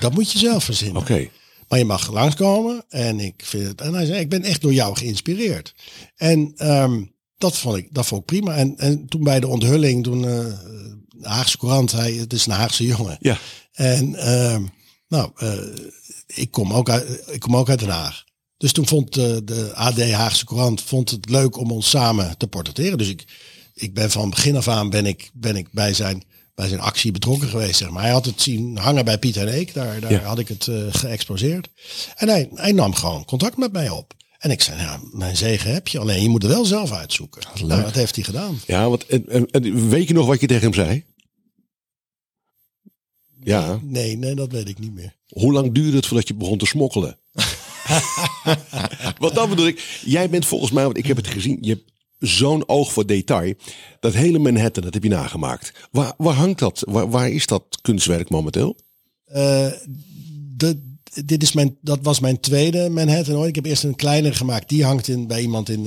Dat moet je zelf verzinnen. Oké. Maar je mag langskomen en ik vind het. En hij zei: Ik ben echt door jou geïnspireerd. En um, dat vond ik, dat vond ik prima. En, en toen bij de onthulling, toen uh, de Haagse Courant, hij, het is een Haagse jongen. Ja. En um, nou, uh, ik, kom ook uit, ik kom ook uit Den Haag. Dus toen vond de, de AD Haagse Courant vond het leuk om ons samen te portretteren. Dus ik, ik ben van begin af aan ben ik, ben ik bij zijn bij zijn actie betrokken geweest. Zeg maar. Hij had het zien hangen bij Piet en Eek. Daar, daar had ik het uh, geëxposeerd. En hij, hij nam gewoon contact met mij op. En ik zei, ja, mijn zegen heb je. Alleen je moet er wel zelf uitzoeken. Dat, nou, dat heeft hij gedaan. Ja, want en, en, weet je nog wat je tegen hem zei? Ja. Nee, nee, dat weet ik niet meer. Hoe lang duurde het voordat je begon te smokkelen? Wat dan bedoel ik, jij bent volgens mij, want ik heb het gezien, je hebt zo'n oog voor detail. Dat hele Manhattan, dat heb je nagemaakt. Waar, waar hangt dat? Waar, waar is dat kunstwerk momenteel? Uh, de, dit is mijn, dat was mijn tweede Manhattan ooit. Ik heb eerst een kleinere gemaakt. Die hangt in, bij iemand in.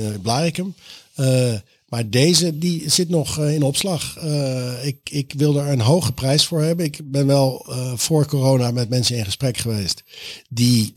Uh, Maar deze die zit nog in opslag. ik, ik wil er een hoge prijs voor hebben. Ik ben wel voor corona met mensen in gesprek geweest die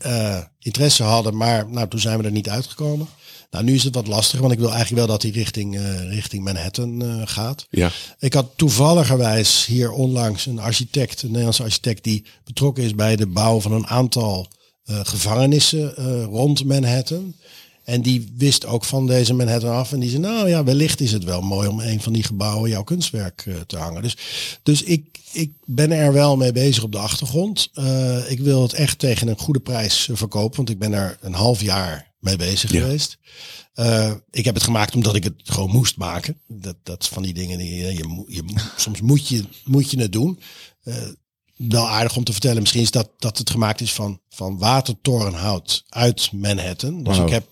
interesse hadden, maar nou, toen zijn we er niet uitgekomen. Nou, nu is het wat lastiger, want ik wil eigenlijk wel dat hij richting, uh, richting Manhattan uh, gaat. Ja. Ik had toevalligerwijs hier onlangs een architect, een Nederlandse architect, die betrokken is bij de bouw van een aantal uh, gevangenissen rond Manhattan. En die wist ook van deze Manhattan af. En die zei, nou ja, wellicht is het wel mooi om een van die gebouwen jouw kunstwerk te hangen. Dus, dus ik, ik ben er wel mee bezig op de achtergrond. ik wil het echt tegen een goede prijs verkopen, want ik ben er een half jaar mee bezig geweest. Uh, ik heb het gemaakt omdat ik het gewoon moest maken. Dat, dat van die dingen die je, je, je soms moet je, moet je het doen. Uh, wel aardig om te vertellen. Misschien is dat, dat het gemaakt is van, van watertorenhout uit Manhattan. Dus ik heb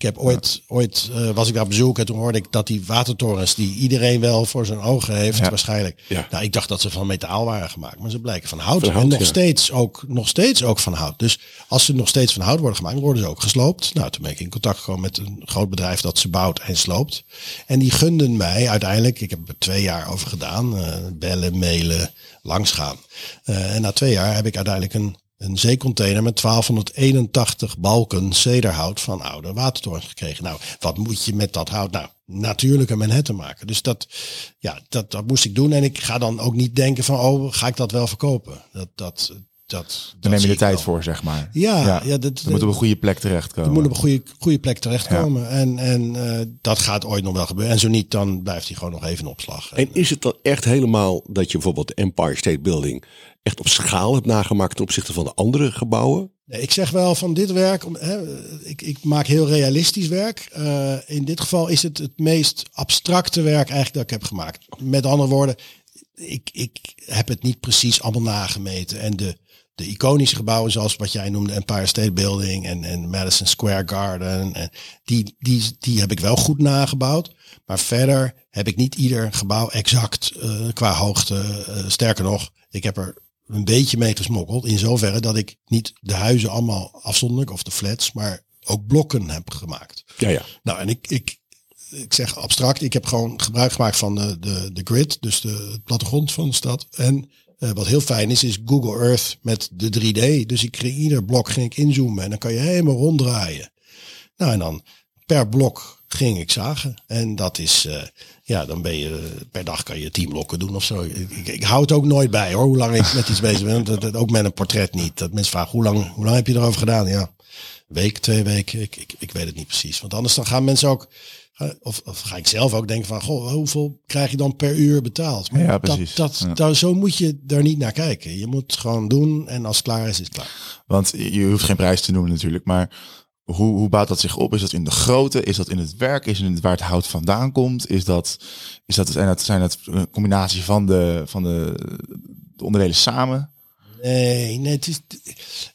ik heb ooit, ooit uh, was ik daar op bezoek en toen hoorde ik dat die watertorens die iedereen wel voor zijn ogen heeft, waarschijnlijk. Ja. Nou, ik dacht dat ze van metaal waren gemaakt, maar ze blijken van hout. en nog steeds ook, nog steeds ook van hout. Dus als ze nog steeds van hout worden gemaakt, worden ze ook gesloopt. Nou, toen ben ik in contact gekomen met een groot bedrijf dat ze bouwt en sloopt. En die gunden mij uiteindelijk, ik heb er twee jaar over gedaan, uh, bellen, mailen, langsgaan. Uh, en na twee jaar heb ik uiteindelijk een een zeecontainer met 1281 balken cederhout van oude watertorens gekregen. Nou, wat moet je met dat hout? Nou, natuurlijk een Manhattan maken. Dus dat, ja, dat, dat moest ik doen. En ik ga dan ook niet denken van, oh, ga ik dat wel verkopen? Dat, dat, dat, Dan neem je de tijd voor, zeg maar. Ja, ja. dat, moet op een goede plek terechtkomen. Dat moet op een goede, goede plek terechtkomen. Ja. En, en uh, dat gaat ooit nog wel gebeuren. En zo niet, dan blijft hij gewoon nog even in opslag. En is het dan echt helemaal dat je bijvoorbeeld de Empire State Building echt op schaal hebt nagemaakt ten opzichte van de andere gebouwen? Nee, ik zeg wel van dit werk, hè, ik, ik maak heel realistisch werk. Uh, in dit geval is het het meest abstracte werk eigenlijk dat ik heb gemaakt. Met andere woorden, ik, ik heb het niet precies allemaal nagemeten. En de, de iconische gebouwen zoals wat jij noemde Empire State Building en, en Madison Square Garden. En die, die, die heb ik wel goed nagebouwd. Maar verder heb ik niet ieder gebouw exact uh, qua hoogte. Uh, sterker nog, ik heb er een beetje mee gesmokkeld. In zoverre dat ik niet de huizen allemaal afzonderlijk of de flats, maar ook blokken heb gemaakt. Ja, ja. Nou, en ik, ik, ik zeg abstract, ik heb gewoon gebruik gemaakt van de, de, de grid, dus de plattegrond van de stad. En uh, wat heel fijn is, is Google Earth met de 3D. Dus ik kreeg ieder blok ging ik inzoomen en dan kan je helemaal ronddraaien. Nou, en dan per blok ging ik zagen. En dat is, uh, ja, dan ben je per dag kan je tien blokken doen of zo. Ik, ik, ik hou het ook nooit bij hoor, hoe lang ik met iets bezig ben. Dat, dat, ook met een portret niet. Dat mensen vragen, hoe lang, hoe lang heb je erover gedaan? Ja, week, twee weken, ik, ik, ik weet het niet precies. Want anders dan gaan mensen ook of, of, ga ik zelf ook denken van, goh, hoeveel krijg je dan per uur betaald? Maar ja, precies. Dat, dat, zo moet je daar niet naar kijken. Je moet gewoon doen en als het klaar is, is het klaar. Want je hoeft geen prijs te noemen natuurlijk, maar hoe, hoe bouwt dat zich op? Is dat in de grootte? Is dat in het werk? Is het waar het hout vandaan komt? Is dat, is dat, zijn, dat, zijn dat een combinatie van de, van de, de onderdelen samen? Nee, nee het is,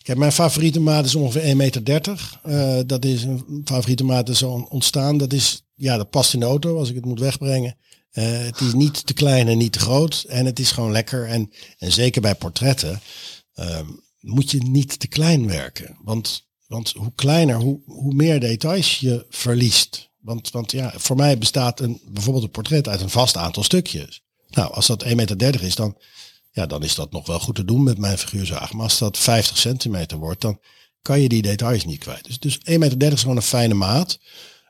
kijk, mijn favoriete maat is ongeveer 1,30 meter. Uh, dat is een favoriete maat is zo ontstaan. Dat is ja, dat past in de auto als ik het moet wegbrengen. Uh, het is niet te klein en niet te groot. En het is gewoon lekker. En, en zeker bij portretten uh, moet je niet te klein werken. Want, want hoe kleiner, hoe, hoe meer details je verliest. Want, want ja, voor mij bestaat een, bijvoorbeeld een portret uit een vast aantal stukjes. Nou, als dat 1,30 meter is, dan, ja, dan is dat nog wel goed te doen met mijn figuurzaag. Maar als dat 50 centimeter wordt, dan kan je die details niet kwijt. Dus, dus 1,30 meter is gewoon een fijne maat.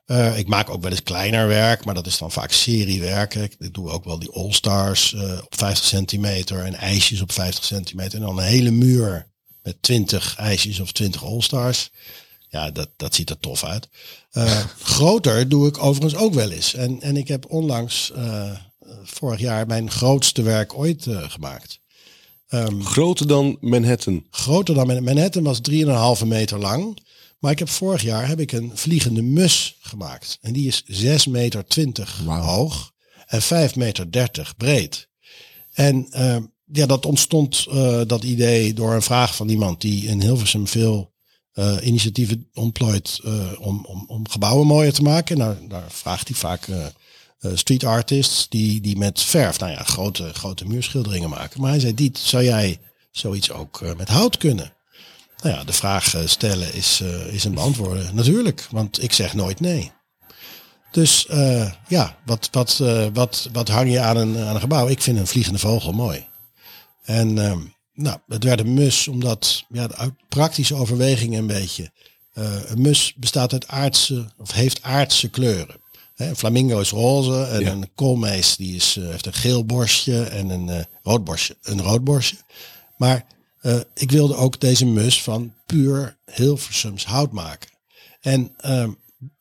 Uh, ik maak ook wel eens kleiner werk, maar dat is dan vaak seriewerk. Ik doe ook wel die All-Stars uh, op 50 centimeter en ijsjes op 50 centimeter. En dan een hele muur met 20 ijsjes of 20 All-Stars. Ja, dat, dat ziet er tof uit. Uh, groter doe ik overigens ook wel eens. En, en ik heb onlangs, vorig jaar, mijn grootste werk ooit gemaakt. Um, groter dan Manhattan? Groter dan Manhattan was 3,5 meter lang. Maar ik heb vorig jaar heb ik een vliegende mus gemaakt. En die is 6 meter 20 hoog en 5 meter 30 breed. En uh, ja, dat ontstond uh, dat idee door een vraag van iemand die in Hilversum veel uh, initiatieven ontplooit om, om, om gebouwen mooier te maken. Nou, daar vraagt hij vaak street artists die, die met verf, nou ja, grote, grote muurschilderingen maken. Maar hij zei, Diet, zou jij zoiets ook met hout kunnen? Nou ja, de vraag eh, stellen is, uh, is een beantwoorden. Natuurlijk, want ik zeg nooit nee. Dus uh, ja, wat, wat, uh, wat, wat hang je aan een, aan een gebouw? Ik vind een vliegende vogel mooi. En uh, nou, het werd een mus, omdat ja, uit praktische overwegingen een beetje. een mus bestaat uit aardse, of heeft aardse kleuren. een flamingo is roze en ja. een koolmees die is, heeft een geel borstje en een rood borstje. Een rood borstje. Maar ik wilde ook deze mus van puur Hilversums hout maken. En ehm,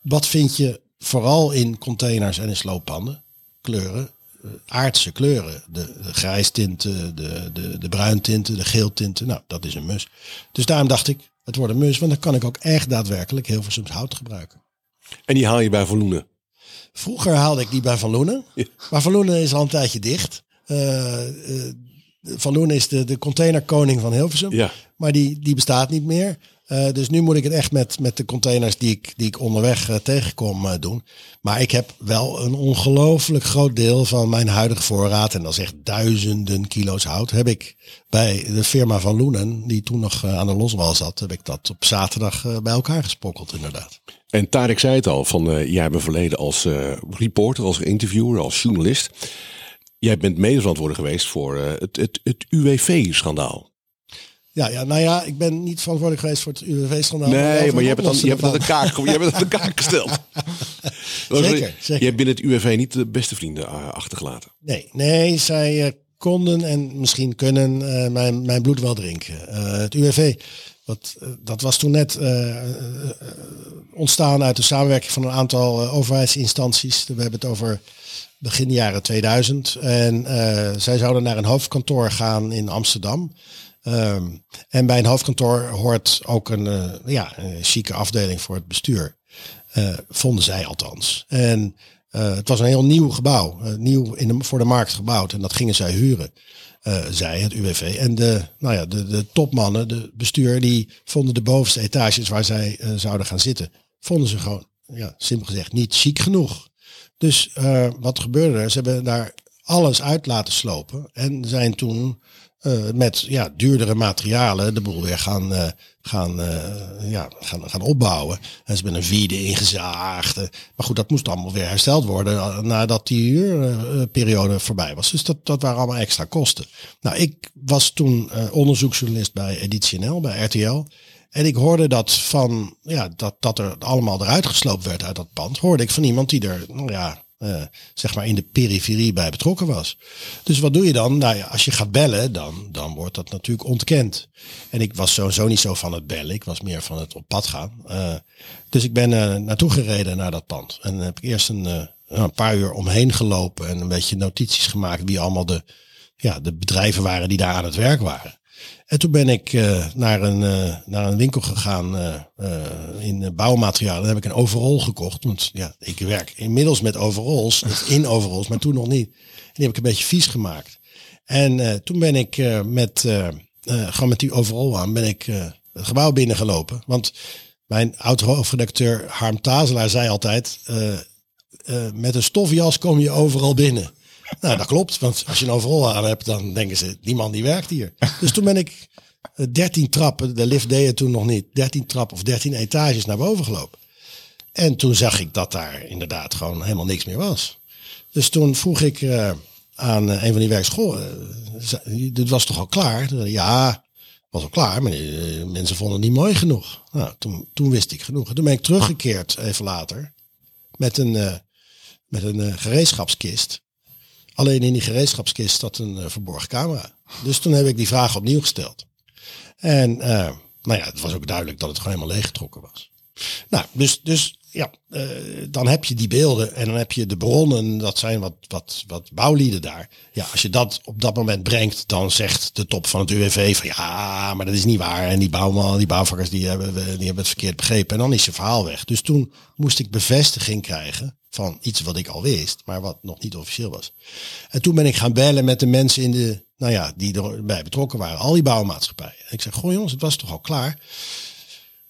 wat vind je vooral in containers en in slooppanden? Kleuren, eh, aardse kleuren. De, de grijstinten, de, de, de bruintinten, de geeltinten. Nou, dat is een mus. Dus daarom dacht ik, het wordt een mus, want dan kan ik ook echt daadwerkelijk heel veel hout gebruiken. En die haal je bij Van Loenen? Vroeger haalde ik die bij Van Loenen. Maar Van Loenen is al een tijdje dicht. Uh, uh, van Loenen is de, de containerkoning van Hilversum. Ja. Maar die, die bestaat niet meer. Uh, dus nu moet ik het echt met, met de containers die ik, die ik onderweg uh, tegenkom uh, doen. Maar ik heb wel een ongelooflijk groot deel van mijn huidige voorraad, en dat is echt duizenden kilo's hout, heb ik bij de firma van Loenen, die toen nog aan de loswal zat, heb ik dat op zaterdag bij elkaar gesprokkeld inderdaad. En Tarek zei het al, van jij bent verleden als reporter, als interviewer, als journalist. Jij bent medeverantwoordelijk geweest voor het, het, het UWV-schandaal. Ja, ja, nou ja, ik ben niet verantwoordelijk geweest voor het UWV-schandaal. Nee, maar je hebt, het dan, je hebt het aan de kaak, je hebt het aan de kaak gesteld. zeker, zeker. Je hebt binnen het UWV niet de beste vrienden uh, achtergelaten. Nee, nee, zij uh, konden en misschien kunnen uh, mijn, mijn bloed wel drinken. het UWV, dat, dat was toen net ontstaan uit de samenwerking van een aantal overheidsinstanties. We hebben het over begin jaren 2000. En zij zouden naar een hoofdkantoor gaan in Amsterdam. Um, en bij een hoofdkantoor hoort ook een, uh, ja, een chique afdeling voor het bestuur. Uh, vonden zij althans. En het was een heel nieuw gebouw, nieuw in de, voor de markt gebouwd. En dat gingen zij huren, zij, het UWV. En de, nou ja, de, de topmannen, de bestuur, die vonden de bovenste etages waar zij zouden gaan zitten, vonden ze gewoon, ja, simpel gezegd, niet chic genoeg. Dus wat gebeurde er? Ze hebben daar alles uit laten slopen en zijn toen uh, met ja, duurdere materialen de boel weer gaan, uh, gaan, uh, ja, gaan, gaan opbouwen. En ze hebben een vierde ingezaagd. maar goed, dat moest allemaal weer hersteld worden nadat die huurperiode voorbij was. Dus dat, dat waren allemaal extra kosten. Nou, ik was toen onderzoeksjournalist bij Editie NL, bij RTL. En ik hoorde dat van, ja, dat, dat er allemaal eruit gesloopt werd uit dat pand. Hoorde ik van iemand die er, nou ja, uh, zeg maar in de periferie bij betrokken was. Dus wat doe je dan? Nou ja, als je gaat bellen, dan, dan wordt dat natuurlijk ontkend. En ik was sowieso niet zo van het bellen. Ik was meer van het op pad gaan. Uh, dus ik ben uh, naartoe gereden naar dat pand. En heb ik eerst een, een paar uur omheen gelopen en een beetje notities gemaakt wie allemaal de, ja, de bedrijven waren die daar aan het werk waren. En toen ben ik uh, naar, een, uh, naar een winkel gegaan uh, in bouwmaterialen. Daar heb ik een overall gekocht. Want ja, ik werk inmiddels met overalls, in overalls, maar toen nog niet. En die heb ik een beetje vies gemaakt. En toen ben ik met, gewoon met die overall aan, ben ik het gebouw binnengelopen. Want mijn oud-hoofdredacteur Harm Tazelaar zei altijd, met een stofjas kom je overal binnen. Nou, dat klopt. Want als je een overal aan hebt, dan denken ze, die man die werkt hier. Dus toen ben ik 13 trappen, de lift deed het toen nog niet, 13 trappen of 13 etages naar boven gelopen. En toen zag ik dat daar inderdaad gewoon helemaal niks meer was. Dus toen vroeg ik uh, aan een van die werkscholen, dit was toch al klaar? Ja, was al klaar, maar mensen vonden het niet mooi genoeg. Nou, toen, toen wist ik genoeg. En toen ben ik teruggekeerd even later met een, met een gereedschapskist. Alleen in die gereedschapskist zat een uh, verborgen camera. Dus toen heb ik die vraag opnieuw gesteld. En uh, nou ja, het was ook duidelijk dat het gewoon helemaal leeggetrokken was. Nou, dus, dus ja, uh, dan heb je die beelden en dan heb je de bronnen, dat zijn wat, wat, wat bouwlieden daar. Ja, als je dat op dat moment brengt, dan zegt de top van het UWV van ja, maar dat is niet waar. En die bouwman, die bouwvakkers, die hebben, die hebben het verkeerd begrepen. En dan is je verhaal weg. Dus toen moest ik bevestiging krijgen van iets wat ik al wist, maar wat nog niet officieel was. En toen ben ik gaan bellen met de mensen in de, nou ja, die erbij betrokken waren, al die bouwmaatschappijen. En ik zeg, goh jongens, het was toch al klaar?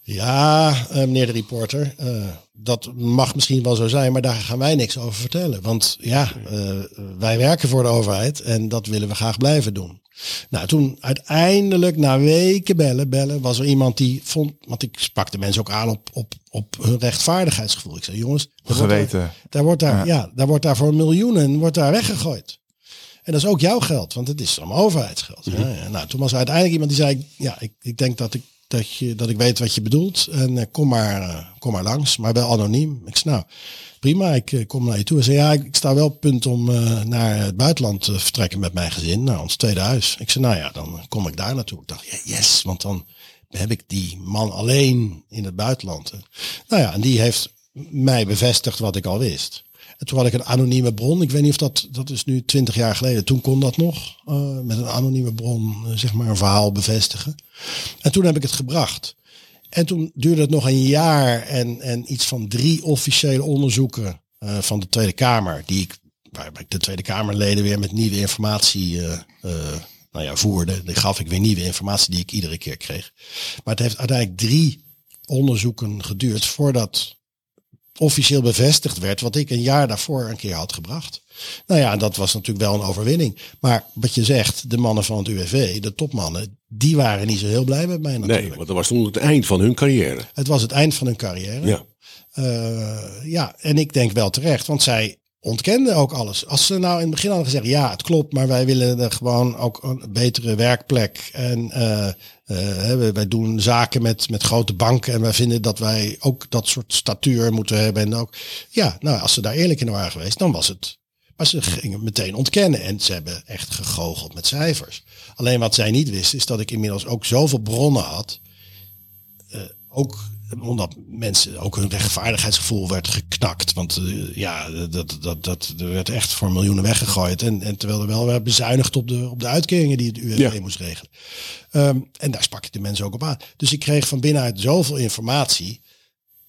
Ja, uh, meneer de reporter, uh, dat mag misschien wel zo zijn, maar daar gaan wij niks over vertellen. Want ja, uh, wij werken voor de overheid en dat willen we graag blijven doen. Nou, toen uiteindelijk na weken bellen, bellen, was er iemand die vond, want ik sprak de mensen ook aan op, op, op hun rechtvaardigheidsgevoel. Ik zei, jongens, daar wordt Geweten. daar, daar wordt daar, Ja. ja. daar wordt daar voor miljoenen wordt daar weggegooid. En dat is ook jouw geld, want het is allemaal overheidsgeld. Ja, ja. Nou, toen was er uiteindelijk iemand die zei, ja, ik, ik denk dat ik, dat, je, dat ik weet wat je bedoelt. En eh, kom, maar, eh, kom maar langs, maar wel anoniem. Ik zei, nou, prima, ik eh, kom naar je toe. Hij zei, ja, ik, sta wel op punt om naar het buitenland te vertrekken met mijn gezin, naar ons tweede huis. Ik zei, nou ja, dan kom ik daar naartoe. Ik dacht, ja, yes, want dan heb ik die man alleen in het buitenland. Nou ja, en die heeft mij bevestigd wat ik al wist. En toen had ik een anonieme bron. Ik weet niet of dat, dat is nu twintig jaar geleden. Toen kon dat nog. met een anonieme bron, zeg maar, een verhaal bevestigen. En toen heb ik het gebracht. En toen duurde het nog een jaar en, en iets van drie officiële onderzoeken eh, van de Tweede Kamer. Die ik, waarbij ik de Tweede Kamerleden weer met nieuwe informatie eh, nou ja, voerde. Die gaf ik weer nieuwe informatie die ik iedere keer kreeg. Maar het heeft uiteindelijk drie onderzoeken geduurd voordat officieel bevestigd werd wat ik een jaar daarvoor een keer had gebracht. Nou ja, dat was natuurlijk wel een overwinning. Maar wat je zegt, de mannen van het UWV, de topmannen, die waren niet zo heel blij met mij natuurlijk. Nee, want dat was toen het eind van hun carrière. Het was het eind van hun carrière. Ja. Eh, ja, en ik denk wel terecht, want zij ontkenden ook alles. Als ze nou in het begin hadden gezegd, ja, het klopt, maar wij willen er gewoon ook een betere werkplek. En eh, eh, hè, wij- doen zaken met, met grote banken en wij vinden dat wij ook dat soort statuur moeten hebben. En ook, ja, nou, als ze daar eerlijk in waren geweest, dan was het. Maar ze gingen meteen ontkennen en ze hebben echt gegoocheld met cijfers. Alleen wat zij niet wisten, is dat ik inmiddels ook zoveel bronnen had ook omdat mensen ook hun rechtvaardigheidsgevoel werd geknakt. Want eh, ja, dat, dat, dat, er werd echt voor miljoenen weggegooid. En, en terwijl er wel werd bezuinigd op de, op de uitkeringen die het UWV Ja. moest regelen. Ehm, en daar sprak ik de mensen ook op aan. Dus ik kreeg van binnenuit zoveel informatie.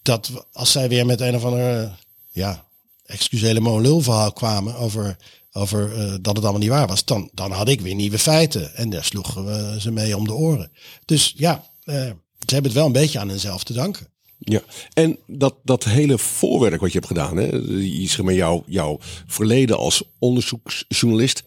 Dat we- als zij weer met een of ander, ja, excusele lul verhaal kwamen over, over eh, dat het allemaal niet waar was. Dan, dan had ik weer nieuwe feiten. En daar sloegen we ze mee om de oren. Dus ja, eh, ze hebben het wel een beetje aan henzelf te danken. Ja, en dat, dat hele voorwerk wat je hebt gedaan, hè, zeg maar jouw, jouw verleden als onderzoeksjournalist,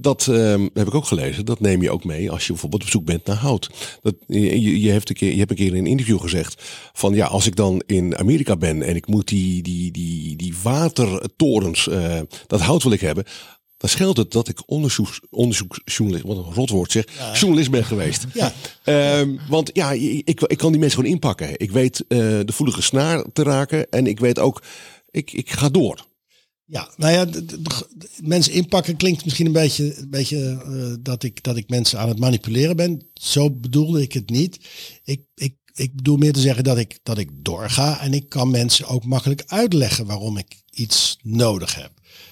dat ehm, heb ik ook gelezen. Dat neem je ook mee als je bijvoorbeeld op zoek bent naar hout. Dat, je, je, je hebt een keer, je hebt een keer in een interview gezegd van ja, als ik dan in Amerika ben en ik moet die, die, die, die watertorens, eh, dat hout wil ik hebben. Dan scheelt het dat ik onderzoeks, onderzoeksjournalist, wat een rotwoord zeg, journalist ben geweest. Ja. Ehm, want ja, ik, ik kan die mensen gewoon inpakken. Ik weet eh, de voelige snaar te raken en ik weet ook, ik, ik ga door. Ja, nou ja, de, de- de- mensen inpakken klinkt misschien een beetje, een beetje eh, dat, ik, dat ik mensen aan het manipuleren ben. Zo bedoelde ik het niet. Ik, ik, ik bedoel meer te zeggen dat ik, dat ik doorga en ik kan mensen ook makkelijk uitleggen waarom ik iets nodig heb.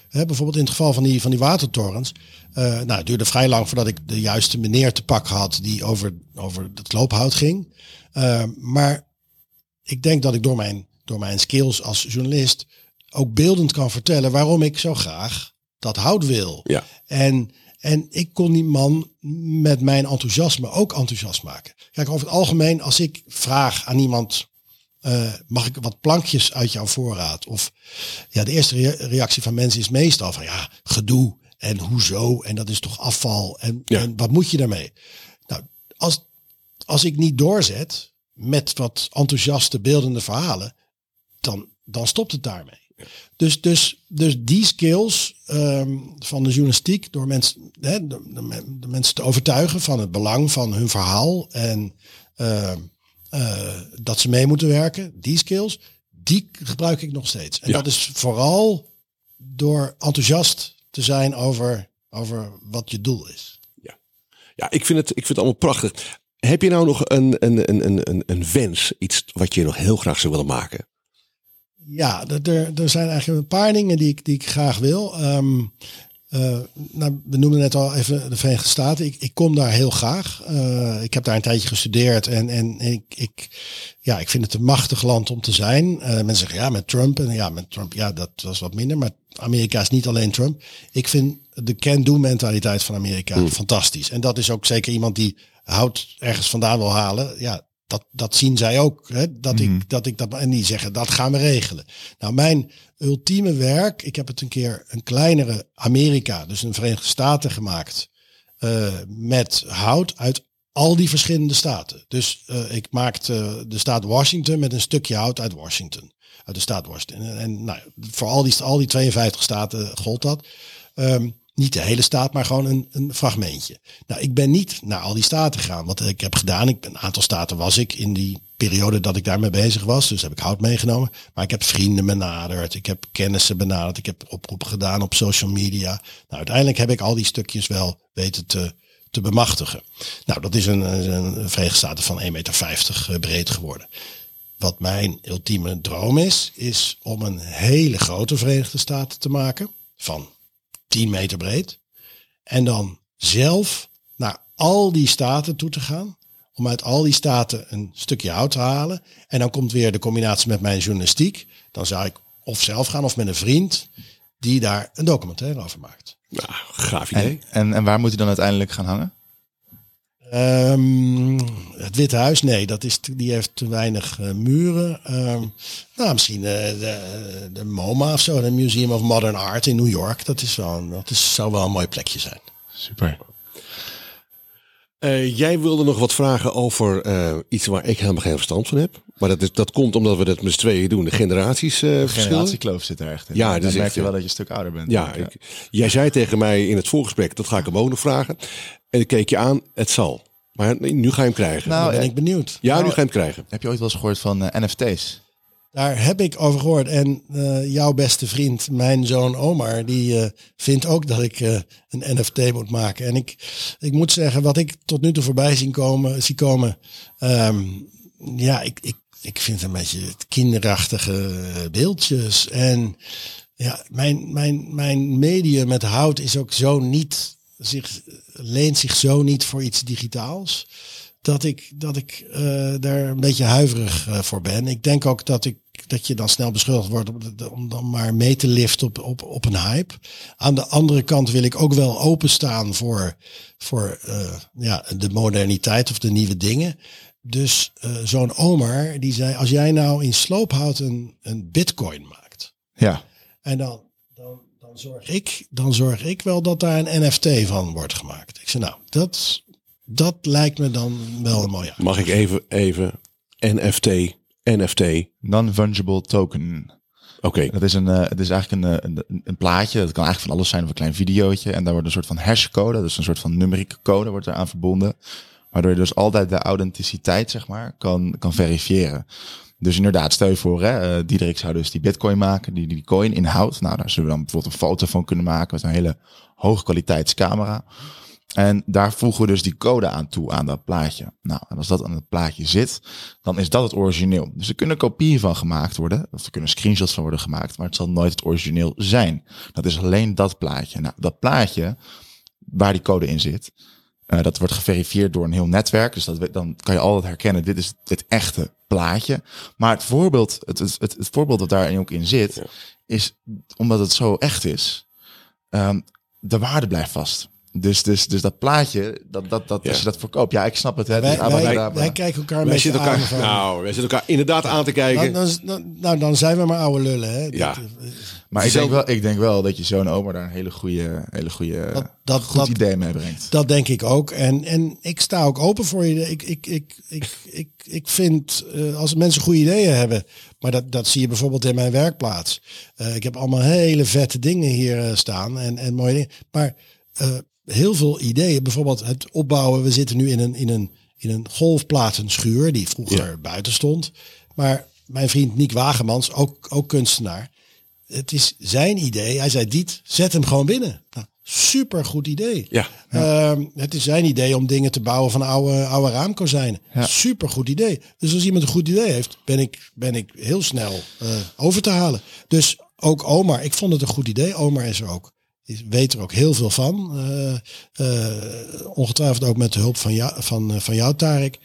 Hè, bijvoorbeeld in het geval van die, van die watertorens. eh, nou, het duurde vrij lang voordat ik de juiste meneer te pakken had die over, over het loophout ging. Eh, maar ik denk dat ik door mijn, door mijn skills als journalist ook beeldend kan vertellen waarom ik zo graag dat hout wil. Ja. En, en ik kon die man met mijn enthousiasme ook enthousiast maken. Kijk, over het algemeen, als ik vraag aan iemand, eh, mag ik wat plankjes uit jouw voorraad? Of ja, de eerste rea- reactie van mensen is meestal van ja, gedoe en hoezo en dat is toch afval en, Ja. en wat moet je daarmee? Nou, als, als ik niet doorzet met wat enthousiaste beeldende verhalen, dan, dan stopt het daarmee. Dus, dus, dus die skills ehm, van de journalistiek, door mensen, hè, de, de men- de mensen te overtuigen van het belang van hun verhaal en ehm, eh, dat ze mee moeten werken, die skills, die gebruik ik nog steeds. En Ja. dat is vooral door enthousiast te zijn over, over wat je doel is. Ja, ik vind het, ik vind het allemaal prachtig. Heb je nou nog een, een, een, een, een, een wens, iets wat je nog heel graag zou willen maken? Ja, er- er, er zijn eigenlijk een paar dingen die ik, die ik graag wil. Ehm, eh, nou, we noemden net al even de Verenigde Staten. Ik, ik kom daar heel graag. Eh, ik heb daar een tijdje gestudeerd en, en ik, ik, ja, ik vind het een machtig land om te zijn. Eh, mensen zeggen ja, met Trump. En ja, met Trump, ja, dat was wat minder. Maar Amerika is niet alleen Trump. Ik vind de can-do mentaliteit van Amerika fantastisch. En dat is ook zeker iemand die hout ergens vandaan wil halen. Ja, dat, dat zien zij ook. Hè? Dat, ik, dat ik dat. En die zeggen dat gaan we regelen. Nou, mijn ultieme werk. Ik heb het een keer een kleinere Amerika, dus een Verenigde Staten gemaakt. eh, met hout uit al die verschillende staten. Dus eh, ik maakte de staat Washington met een stukje hout uit Washington. Uit de staat Washington. En, en nou, voor al die, al die 52 staten gold dat. Ehm, niet de hele staat, maar gewoon een, een fragmentje. Nou, ik ben niet naar al die staten gegaan. Wat ik heb gedaan, ik, een aantal staten was ik in die periode dat ik daarmee bezig was. Dus heb ik hout meegenomen. Maar ik heb vrienden benaderd. Ik heb kennissen benaderd. Ik heb oproepen gedaan op social media. Nou, uiteindelijk heb ik al die stukjes wel weten te, te bemachtigen. Nou, dat is een, een Verenigde Staten van 1,50 meter eh, breed geworden. Wat mijn ultieme droom is, is om een hele grote Verenigde Staten te maken. Van 10 meter breed. En dan zelf naar al die staten toe te gaan. Om uit al die staten een stukje hout te halen. En dan komt weer de combinatie met mijn journalistiek. Dan zou ik of zelf gaan of met een vriend die daar een documentaire over maakt. Nou, gaaf idee. En, en, en waar moet hij dan uiteindelijk gaan hangen? Um, het Witte Huis, nee, dat is, die heeft te weinig uh, muren. Um, nou, misschien uh, de, de, MoMA of zo, de Museum of Modern Art in New York. Dat, is wel, dat is, zou wel een mooi plekje zijn. Super. Uh, jij wilde nog wat vragen over iets waar ik helemaal geen verstand van heb. Maar dat, is, dat komt omdat we dat met z'n tweeën doen. De generaties uh, De generatiekloof zit er echt in. Ja, dan merk je wel dat je een stuk ouder bent. Ja, ik, jij zei tegen mij in het voorgesprek, dat ga ik hem ook nog vragen. En ik keek je aan, het zal. Maar nu ga je hem krijgen. Nou, ben ik benieuwd. Ja, nou, nu ga je hem krijgen. Heb je ooit wel eens gehoord van uh, NFT's? Daar heb ik over gehoord. En uh, jouw beste vriend, mijn zoon Omar, die uh, vindt ook dat ik uh, een NFT moet maken. En ik, ik moet zeggen, wat ik tot nu toe voorbij zien komen, zie komen, um, ja, ik, ik, ik vind een beetje kinderachtige beeldjes. En ja, mijn, mijn, mijn medium met hout is ook zo niet zich, leent zich zo niet voor iets digitaals. Dat ik, dat ik uh, daar een beetje huiverig uh, voor ben. Ik denk ook dat, ik, dat je dan snel beschuldigd wordt om, om dan maar mee te liften op, op, op een hype. Aan de andere kant wil ik ook wel openstaan voor, voor uh, ja, de moderniteit of de nieuwe dingen. Dus zo'n Omar die zei, als jij nou in sloophout een, een bitcoin maakt. Ja. En dan, dan zorg ik, dan zorg ik wel dat daar een NFT van wordt gemaakt. Ik zei, nou, dat, dat lijkt me dan wel een mooie. Mag ik even, even NFT, NFT? Non-fungible token. Oké. Okay. Dat is een, uh, het is eigenlijk een, een, een, plaatje. Dat kan eigenlijk van alles zijn, of een klein videootje. En daar wordt een soort van hashcode, dus een soort van numerieke code wordt eraan verbonden. Waardoor je dus altijd de authenticiteit, zeg maar, kan, kan verifiëren. Dus inderdaad, stel je voor, hè, uh, Diederik zou dus die bitcoin maken, die die coin inhoudt. Nou, daar zullen we dan bijvoorbeeld een foto van kunnen maken met een hele hoge kwaliteitscamera. En daar voegen we dus die code aan toe aan dat plaatje. Nou, en als dat aan het plaatje zit, dan is dat het origineel. Dus er kunnen kopieën van gemaakt worden, of er kunnen screenshots van worden gemaakt, maar het zal nooit het origineel zijn. Dat is alleen dat plaatje. Nou, dat plaatje waar die code in zit, uh, dat wordt geverifieerd door een heel netwerk. Dus dat, dan kan je altijd herkennen, dit is het echte plaatje. Maar het voorbeeld, het, het, het, voorbeeld dat daarin ook in zit, ja. is omdat het zo echt is, um, de waarde blijft vast. Dus, dus, dus dat plaatje, dat, dat, dat, ja. als je dat verkoopt, ja, ik snap het. Hè, wij, wij, wij, kijken elkaar wij met zitten elkaar, Nou, wij zitten elkaar inderdaad aan te kijken. Dan, dan, nou, dan zijn we maar oude lullen. Hè. Ja. Dat, maar ik denk, wel, ik denk wel dat je zo'n oma daar een hele goede, hele goede dat, dat, goed dat, idee mee brengt. Dat denk ik ook. En, en ik sta ook open voor je. Ik, ik, ik, ik, ik, ik vind uh, als mensen goede ideeën hebben, maar dat, dat zie je bijvoorbeeld in mijn werkplaats. Uh, ik heb allemaal hele vette dingen hier uh, staan en, en mooie dingen. Maar heel veel ideeën, bijvoorbeeld het opbouwen. We zitten nu in een, in een, in een golfplatenschuur die vroeger ja. buiten stond. Maar mijn vriend Niek Wagemans, ook, ook kunstenaar. Het is zijn idee. Hij zei, Diet, zet hem gewoon binnen. Nou, super goed idee. Ja. ja. Uh, het is zijn idee om dingen te bouwen van oude, oude raamkozijnen. Ja. Super goed idee. Dus als iemand een goed idee heeft, ben ik, ben ik heel snel uh, over te halen. Dus ook Omar, ik vond het een goed idee. Omar is er ook. Die weet er ook heel veel van. Uh, uh, ongetwijfeld ook met de hulp van jou, van, van jou, Tarek.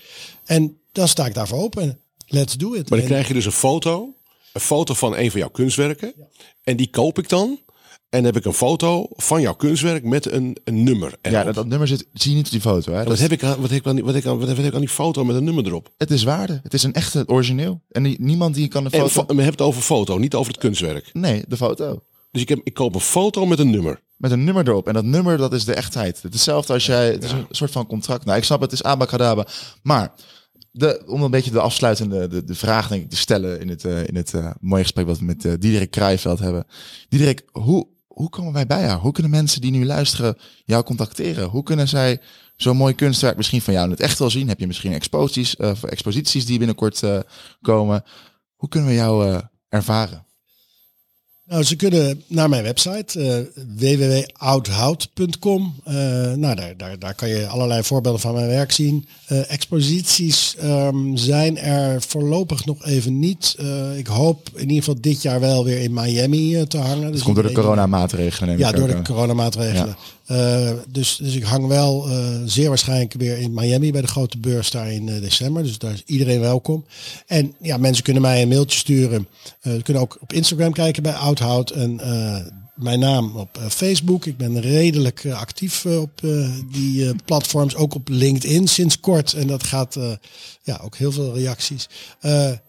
En dan sta ik daarvoor open. Let's do it. Maar dan krijg je dus een foto. Een foto van een van jouw kunstwerken. Ja. En die koop ik dan. En dan heb ik een foto van jouw kunstwerk met een, een nummer. Erop. Ja, dat, dat, nummer zit, zie je niet op die foto. Hè? Dat wat, heb ik, wat, heb ik aan, wat, heb ik aan, wat heb ik aan die foto met een nummer erop? Het is waarde. Het is een echte origineel. En die, niemand die kan een foto... En we hebben het over foto, niet over het kunstwerk. Nee, de foto. Dus ik, heb, ik koop een foto met een nummer. met een nummer erop. En dat nummer, dat is de echtheid. Het is hetzelfde als jij... Het is een soort van contract. Nou, ik snap het, het is abacadabra. Maar de, om een beetje de afsluitende de, de vraag denk ik te stellen in het, uh, in het uh, mooie gesprek wat we met uh, Diederik Krijveld hebben. Diederik, hoe, hoe komen wij bij jou? Hoe kunnen mensen die nu luisteren jou contacteren? Hoe kunnen zij zo'n mooi kunstwerk misschien van jou in het echt wel zien? Heb je misschien exposities, exposities die binnenkort komen? Hoe kunnen we jou ervaren? Nou, ze kunnen naar mijn website uh, www.oudhout.com. Uh, nou, daar, daar, daar kan je allerlei voorbeelden van mijn werk zien. Uh, exposities um, zijn er voorlopig nog even niet. ik hoop in ieder geval dit jaar wel weer in Miami te hangen. Dat dus komt door de coronamaatregelen. Ja, door de coronamaatregelen. Uh, dus, dus ik hang wel uh, zeer waarschijnlijk weer in Miami bij de grote beurs daar in uh, december. Dus daar is iedereen welkom. En ja, mensen kunnen mij een mailtje sturen. kunnen ook op Instagram kijken bij Oudhout. En mijn naam op Facebook. Ik ben redelijk actief op die platforms. Ook op LinkedIn sinds kort. En dat gaat ja, ook heel veel reacties.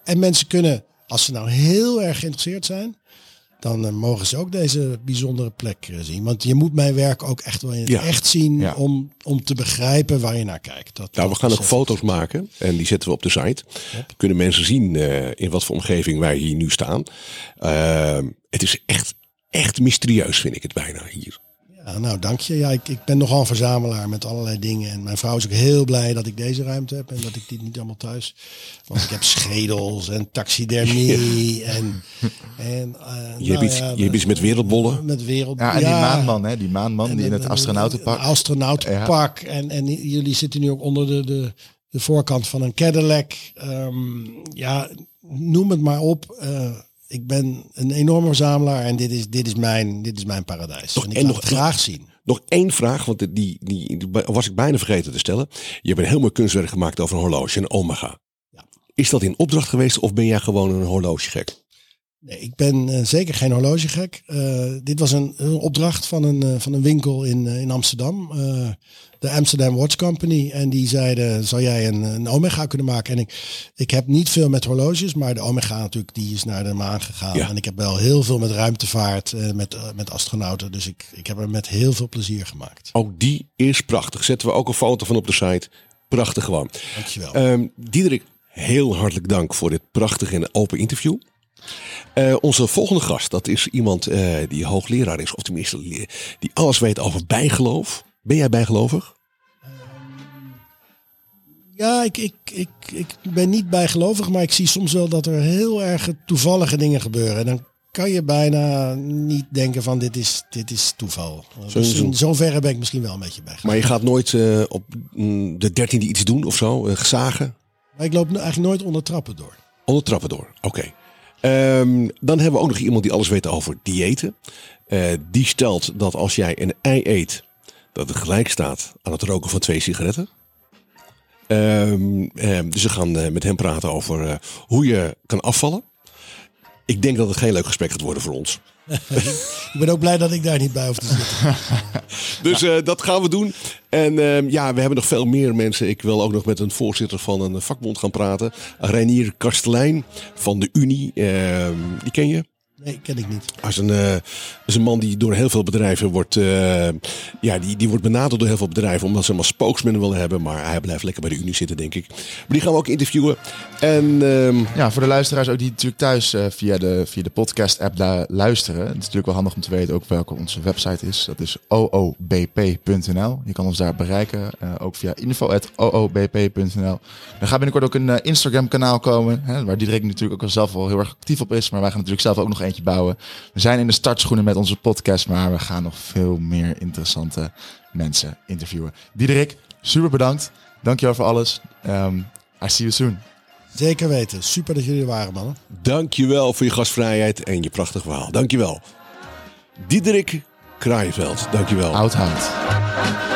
en mensen kunnen, als ze nou heel erg geïnteresseerd zijn dan uh, mogen ze ook deze bijzondere plek uh, zien. Want je moet mijn werk ook echt wel in het ja. echt zien ja. om, om te begrijpen waar je naar kijkt. Dat, nou, we gaan ook foto's maken en die zetten we op de site. Yep. Kunnen mensen zien uh, in wat voor omgeving wij hier nu staan. Ehm, het is echt, echt mysterieus vind ik het bijna hier. Ja, nou, dank je. Ja, ik, ik ben nogal een verzamelaar met allerlei dingen. En mijn vrouw is ook heel blij dat ik deze ruimte heb en dat ik die niet allemaal thuis. Want ik heb schedels en taxidermie en. en uh, je, nou hebt iets, ja, je hebt iets met wereldbollen. Met wereld. Ja, en die maanman, hè? Die maanman en, die in het astronautenpak. Astronautenpak. Ja. En, en jullie zitten nu ook onder de, de, de voorkant van een Cadillac. Um, ja, noem het maar op. Uh, ik ben een enorme verzamelaar en dit is, dit is, mijn, dit is mijn paradijs. Nog, en ik en nog, het graag zien. Nog één vraag, want die, die, die, was ik bijna vergeten te stellen. Je hebt een heel mooi kunstwerk gemaakt over een horloge, een Omega. Ja. Is dat in opdracht geweest of ben jij gewoon een horlogegek? Nee, ik ben uh, zeker geen horlogegek. Uh, dit was een, een opdracht van een, uh, van een winkel in, in Amsterdam de Amsterdam Watch Company. En die zeiden, zou jij een, een Omega kunnen maken? En ik, ik heb niet veel met horloges, maar de Omega natuurlijk, die is naar de maan gegaan. Ja. En ik heb wel heel veel met ruimtevaart, uh, met, uh, met astronauten. Dus ik, ik heb er met heel veel plezier gemaakt. Ook die is prachtig. Zetten we ook een foto van op de site. Prachtig gewoon. Dankjewel. Um, Diederik, heel hartelijk dank voor dit prachtige en open interview. Uh, onze volgende gast, dat is iemand uh, die hoogleraar is, of tenminste die alles weet over bijgeloof. Ben jij bijgelovig? Um, ja, ik, ik, ik, ik ben niet bijgelovig, maar ik zie soms wel dat er heel erg toevallige dingen gebeuren. En dan kan je bijna niet denken van dit is, dit is toeval. Zo, dus in zoverre ben ik misschien wel een beetje bij. Maar je gaat nooit uh, op mm, de dertiende iets doen of zo, uh, gezagen? Maar ik loop eigenlijk nooit onder trappen door. Onder trappen door, oké. Okay. Um, dan hebben we ook nog iemand die alles weet over diëten. Uh, die stelt dat als jij een ei eet dat het gelijk staat aan het roken van twee sigaretten. Um, um, dus we gaan uh, met hem praten over uh, hoe je kan afvallen. Ik denk dat het geen leuk gesprek gaat worden voor ons. ik ben ook blij dat ik daar niet bij hoef te zitten. dus uh, dat gaan we doen. En ehm, ja, we hebben nog veel meer mensen. Ik wil ook nog met een voorzitter van een vakbond gaan praten. Reinier Kastelein van de Unie. die ken je? Nee, ken ik niet. Als een, uh, is een man die door heel veel bedrijven wordt, uh, ja, die, die wordt benaderd door heel veel bedrijven omdat ze maar spokesman willen hebben. Maar hij blijft lekker bij de Unie zitten, denk ik. Maar die gaan we ook interviewen. En, um... Ja, voor de luisteraars ook die natuurlijk thuis uh, via de, via de podcast-app luisteren. Het is natuurlijk wel handig om te weten ook welke onze website is. Dat is oobp.nl. Je kan ons daar bereiken, ook via info.oobp.nl. Er gaat binnenkort ook een Instagram kanaal komen, hè, waar Diederik natuurlijk ook al zelf wel heel erg actief op is. Maar wij gaan natuurlijk zelf ook nog bouwen. We zijn in de startschoenen met onze podcast, maar we gaan nog veel meer interessante mensen interviewen. Diederik, super bedankt. Dankjewel voor alles. Um, I see you soon. Zeker weten. Super dat jullie er waren, mannen. Dankjewel voor je gastvrijheid en je prachtig verhaal. Dankjewel. Diederik Kraaienveld, dankjewel. Oudhout.